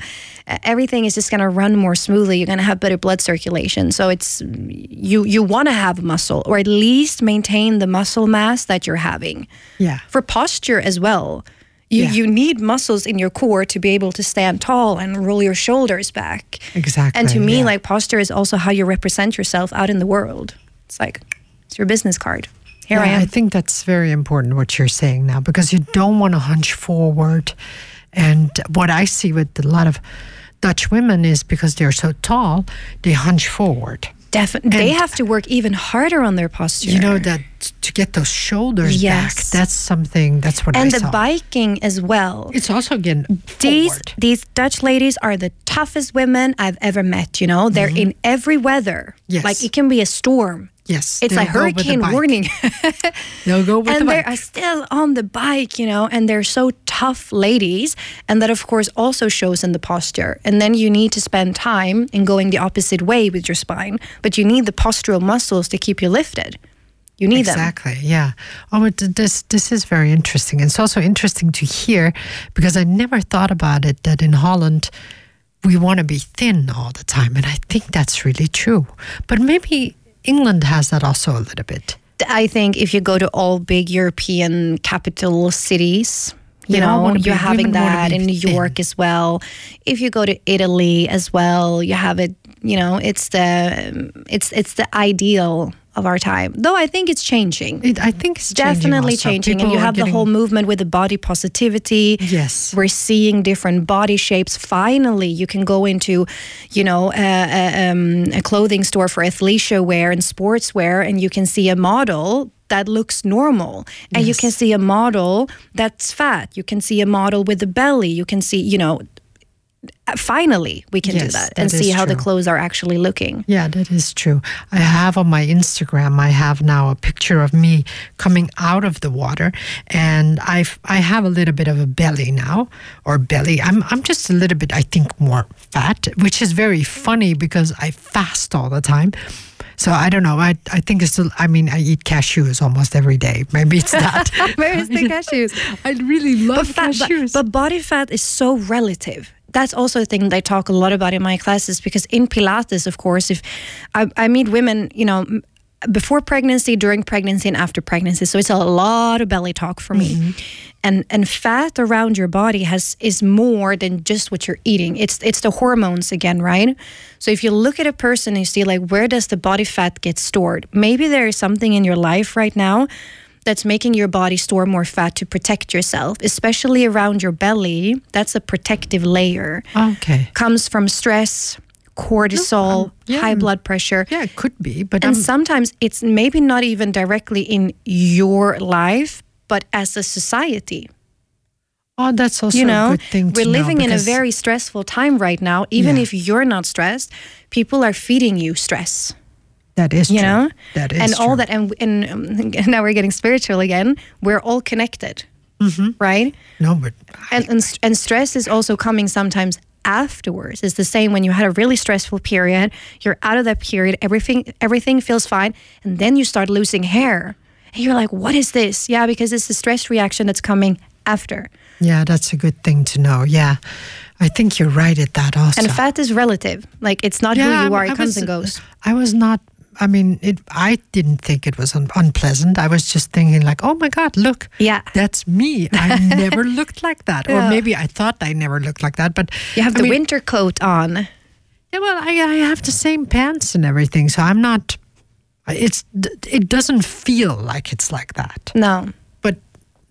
Everything is just going to run more smoothly. You're going to have better blood circulation. So it's you you want to have muscle or at least maintain the muscle mass that you're having. Yeah. For posture as well. You, Yeah. you need muscles in your core to be able to stand tall and roll your shoulders back. Exactly, And to me, yeah. like posture is also how you represent yourself out in the world. It's like it's your business card. Here I am. I think that's very important what you're saying now because you don't want to hunch forward. And what I see with a lot of Dutch women is because they're so tall, they hunch forward. Definitely, they have to work even harder on their posture. You know that to get those shoulders back, Yes. that's something. That's what and I the saw. biking as well. it's also again These forward. these Dutch ladies are the toughest women I've ever met. You know, they're in every weather. Mm-hmm. Yes. like it can be a storm. Yes, It's they'll a go with the hurricane warning. They'll go with and the bike. are still on the bike, you know, and they're so tough ladies. And that, of course, also shows in the posture. And then you need to spend time in going the opposite way with your spine, but you need the postural muscles to keep you lifted. You need them. Exactly. Yeah. Oh, this this is very interesting. It's also interesting to hear because I never thought about it that in Holland we want to be thin all the time, and I think that's really true. But maybe England has that also a little bit. I think if you go to all big European capital cities, you They know, you're having that in New. York as well. If you go to Italy as well, you have it. You know, it's the it's it's the ideal of our time. Though I think it's changing. It, I think it's Definitely also. changing, and you have the whole movement with the body positivity. Yes. we're seeing different body shapes. Finally, you can go into, you know, a, a, um, a clothing store for athleisure wear and sportswear, and you can see a model that looks normal and you can see a model that's fat you can see a model with a belly you can see you know finally we can do Yes, that and see how the clothes are actually looking Yeah, that is true. I have on my Instagram, I have now a picture of me coming out of the water, and I've I have a little bit of a belly now, or belly. I'm I'm just a little bit, I think, more fat, which is very funny because I fast all the time. So I don't know. I I think it's. still- I mean, I eat cashews almost every day. Maybe it's that. where's the cashews I really love but, fat, cashews. but body fat is so relative. That's also a thing that I talk a lot about in my classes because in Pilates, of course, if I, I meet women, you know, m- before pregnancy, during pregnancy, and after pregnancy, so it's a lot of belly talk for me. Mm-hmm. And and fat around your body has is more than just what you're eating. It's it's the hormones again, right? So if you look at a person and you see like where does the body fat get stored? Maybe there is something in your life right now that's making your body store more fat to protect yourself, especially around your belly. That's a protective layer. okay. Comes from stress, cortisol, yeah, high blood pressure. Yeah, it could be, but And I'm, sometimes it's maybe not even directly in your life, but as a society. oh, that's also You know, a good thing to we're know living in a very stressful time right now. Even Yeah. if you're not stressed, people are feeding you stress. That is You true. know, that is and all that, and and um, now we're getting spiritual again. We're all connected, Mm-hmm. right? No, but and, and st- and stress is also coming sometimes afterwards it's the same when you had a really stressful period you're out of that period everything everything feels fine and then you start losing hair and you're like what is this yeah because it's the stress reaction that's coming after yeah, that's a good thing to know. Yeah, I think you're right at that also. and fat is relative like it's not who you are I it comes was- and goes I was not. I mean, it. I didn't think it was un- unpleasant. I was just thinking, like, oh my God, look, yeah that's me. I never looked like that, or maybe I thought I never looked like that. But you have I the mean, winter coat on Yeah, well, I, I have the same pants and everything, so I'm not. It's it doesn't feel like it's like that. no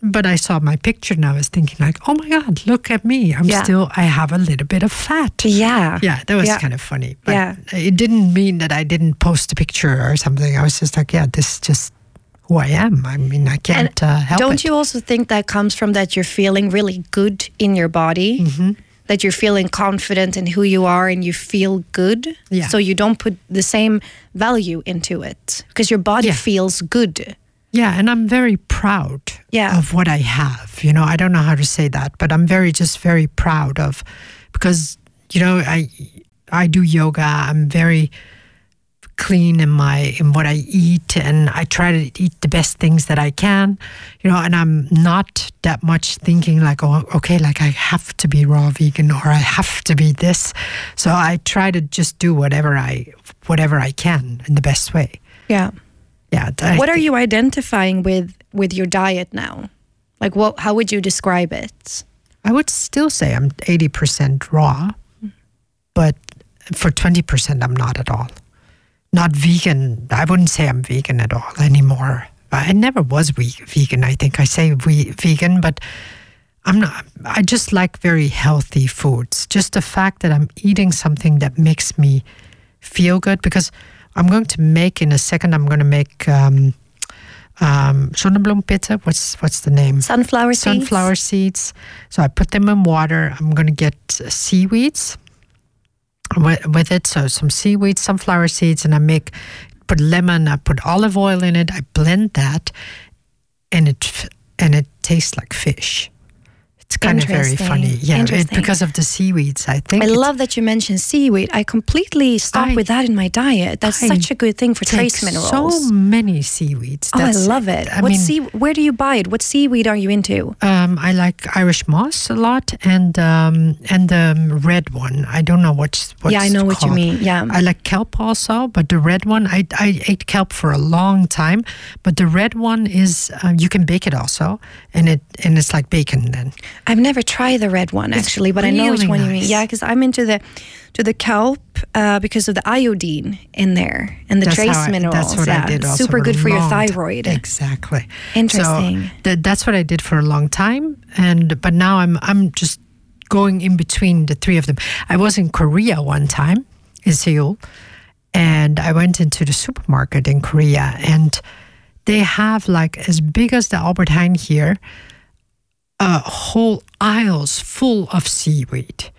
But I saw my picture and I was thinking like, oh my God, look at me. I'm Yeah. still. I have a little bit of fat. yeah Yeah, that was Yeah. kind of funny. But Yeah. it didn't mean that I didn't post a picture or something. I was just like, yeah, this is just who I am. I mean, I can't uh, help Don't it. you also think that comes from that you're feeling really good in your body? Mm-hmm. That you're feeling confident in who you are and you feel good? Yeah. So you don't put the same value into it because your body Yeah. feels good. Yeah, and I'm very proud Yeah. of what I have. You know, I don't know how to say that, but I'm very just very proud of because you know I I do yoga. I'm very clean in my in what I eat, and I try to eat the best things that I can. You know, and I'm not that much thinking like, oh, okay, like I have to be raw vegan or I have to be this. So I try to just do whatever I whatever I can in the best way. Yeah. Yeah. I what are you identifying with with your diet now? Like what how would you describe it? I would still say I'm 80% raw, but for 20%, I'm not at all. Not vegan. I wouldn't say I'm vegan at all anymore. I never was ve- vegan. I think I say we vegan, but I'm not. I just like very healthy foods. Just the fact that I'm eating something that makes me feel good because I'm going to make in a second. I'm going to make um, um, pizza. What's what's the name? Sunflower seeds? sunflower seeds. So I put them in water. I'm going to get seaweeds with, with it. So some seaweed, sunflower seeds, and I make put lemon. I put olive oil in it. I blend that, and it and it tastes like fish. It's kind of very funny, yeah, it, because of the seaweeds. I think I love that you mentioned seaweed. I completely stopped I- with that in my diet. That's I such a good thing for trace minerals. So many seaweeds. oh, I love it. I what mean, sea, where do you buy it? What seaweed are you into? Um, I like Irish moss a lot, and um, and the red one. I don't know what's what's yeah, I know what you mean. Yeah. I like kelp also, but the red one, I, I ate kelp for a long time, but the red one is uh, you can bake it also, and it and it's like bacon then. I've never tried the red one actually, but I know which really one you mean. Yeah, because I'm into the to the kelp uh, because of the iodine in there and the That's trace I- minerals. That's what yeah, I did. Also super good for your thyroid. Exactly. Interesting. So th- that's what I did for a long time, and but now I'm I'm just going in between the three of them. I was in Korea one time in Seoul, and I went into the supermarket in Korea, and they have like as big as the Albert Heijn here, uh, whole aisles full of seaweed.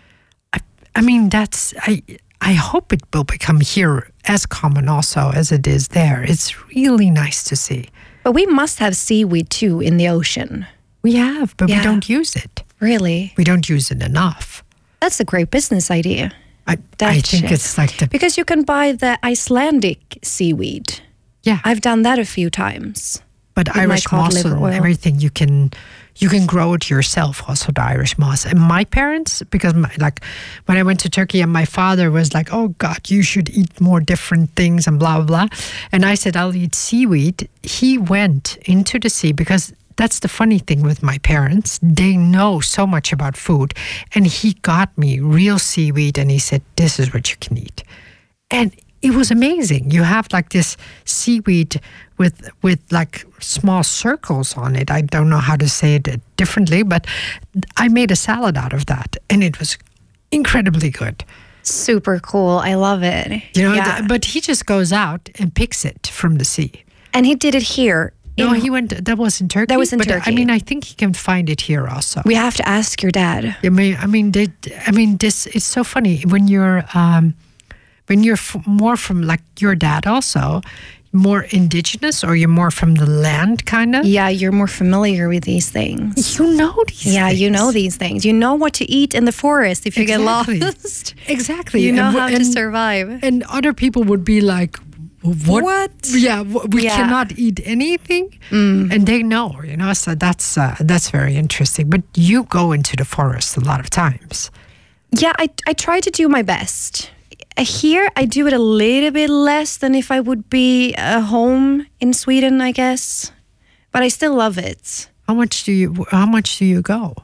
I, I mean, that's I. I hope it will become here as common also as it is there. It's really nice to see. But we must have seaweed too in the ocean. We have, but Yeah. we don't use it. Really? We don't use it enough. That's a great business idea. I, I think it's like the Because you can buy the Icelandic seaweed. yeah. I've done that a few times. but Irish moss and everything you can you can grow it yourself also the Irish moss. And my parents, because my, like when I went to Turkey and my father was like, "Oh God, you should eat more different things and blah blah blah," and I said, "I'll eat seaweed." He went into the sea because. That's the funny thing with my parents. They know so much about food. And he got me real seaweed and he said, This is what you can eat and it was amazing. You have like this seaweed with with like small circles on it. I don't know how to say it differently, but I made a salad out of that, and it was incredibly good. Super cool. I love it. You know, Yeah. th- but he just goes out and picks it from the sea. and he did it here. No, in- he went. That was in Turkey. That was in but I mean, I think he can find it here also. we have to ask your dad. I mean, I mean, they, I mean, this. It's so funny when you're, um, when you're f- more from like your dad also, more indigenous, or you're more from the land, kind of. Yeah, you're more familiar with these things. You know these. Yeah, you know things. these things. You know what to eat in the forest if you Exactly. get lost. Exactly. You know and, how and, to survive. And other people would be like, "What? What? Yeah, we Yeah. Mm. cannot eat anything," and they know. You know, so that's uh, that's very interesting. But you go into the forest a lot of times. Yeah, I, I try to do my best. Here, I do it a little bit less than if I would be at home in Sweden, I guess. But I still love it. How much do you? How much do you go?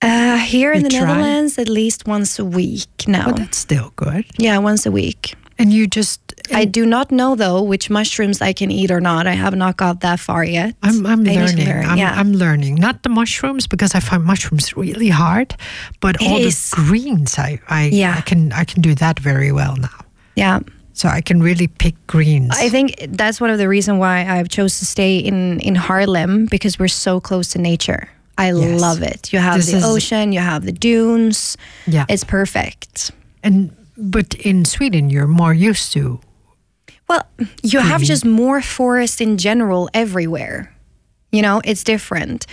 Uh, here in the try? Netherlands, at least once a week now. Well, that's still good. yeah, once a week. And you just. I do not know though which mushrooms I can eat or not. I have not got that far yet. I'm, I'm I need to learning. learn, I'm, yeah. I'm learning. Not the mushrooms because I find mushrooms really hard, but It all is. the greens, I I, Yeah. I can I can do that very well now. yeah. So I can really pick greens. I think that's one of the reasons why I've chose to stay in in Haarlem because we're so close to nature. I Yes. love it. You have This the ocean, you have the dunes. yeah. It's perfect. And but in Sweden, you're more used to. Well, you have Mm-hmm. just more forest in general everywhere. You know, it's different.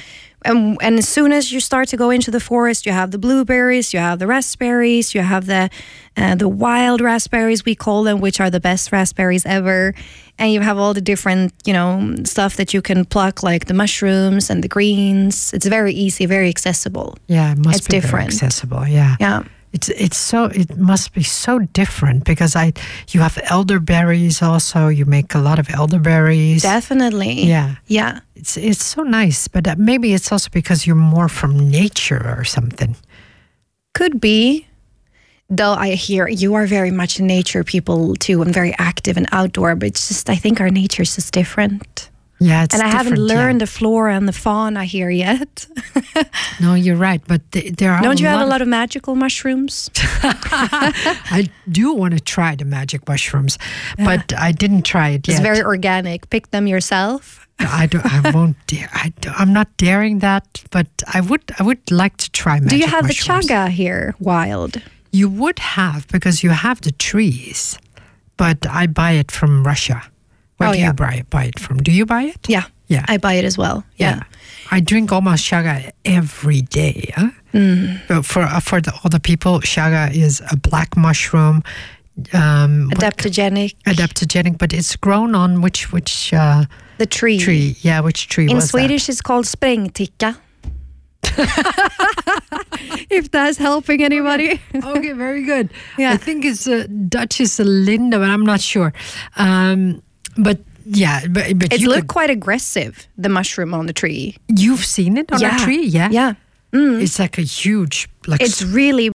And, and as soon as you start to go into the forest, you have the blueberries, you have the raspberries, you have the uh, the wild raspberries we call them, which are the best raspberries ever. And you have all the different, you know, stuff that you can pluck, like the mushrooms and the greens. It's very easy, very accessible. Yeah, it must It's be different. accessible. Yeah. Yeah. It's it's so it must be so different because I you have elderberries also. You make a lot of elderberries. Definitely. Yeah. Yeah. It's it's so nice, but maybe it's also because you're more from nature or something. Could be. Though I hear you are very much nature people too and very active and outdoor, but it's just I think our nature is just different. Yeah, and I haven't different, yeah. learned the flora and the fauna here yet. No, you're right, but th- there are. Don't you have a lot of magical mushrooms? I do want to try the magic mushrooms, but I didn't try it yet. It's very organic. Pick them yourself. I don't. I won't dare. I I'm not daring that, but I would. I would like to try magic Do you have mushrooms. the chaga here wild? You would have because you have the trees, but I buy it from Russia. Where Oh, do yeah. you buy it, buy it from? Do you buy it? Yeah. Yeah. I buy it as well. Yeah. I drink almost chaga every day. Huh? Mm. But for uh, for the other people, chaga is a black mushroom, um, what- Adaptogenic. adaptogenic, but it's grown on which which uh, The tree. tree? Yeah, which tree In Swedish it's called sprängticka. if that's helping anybody. that? Okay, very good. Yeah. I think it's uh, Dutch is a linda, but I'm not sure. Um, but yeah, but, but It you looked could, quite aggressive, the mushroom on the tree. you've seen it on a tree, yeah. Yeah. Mm. It's like a huge, like It's really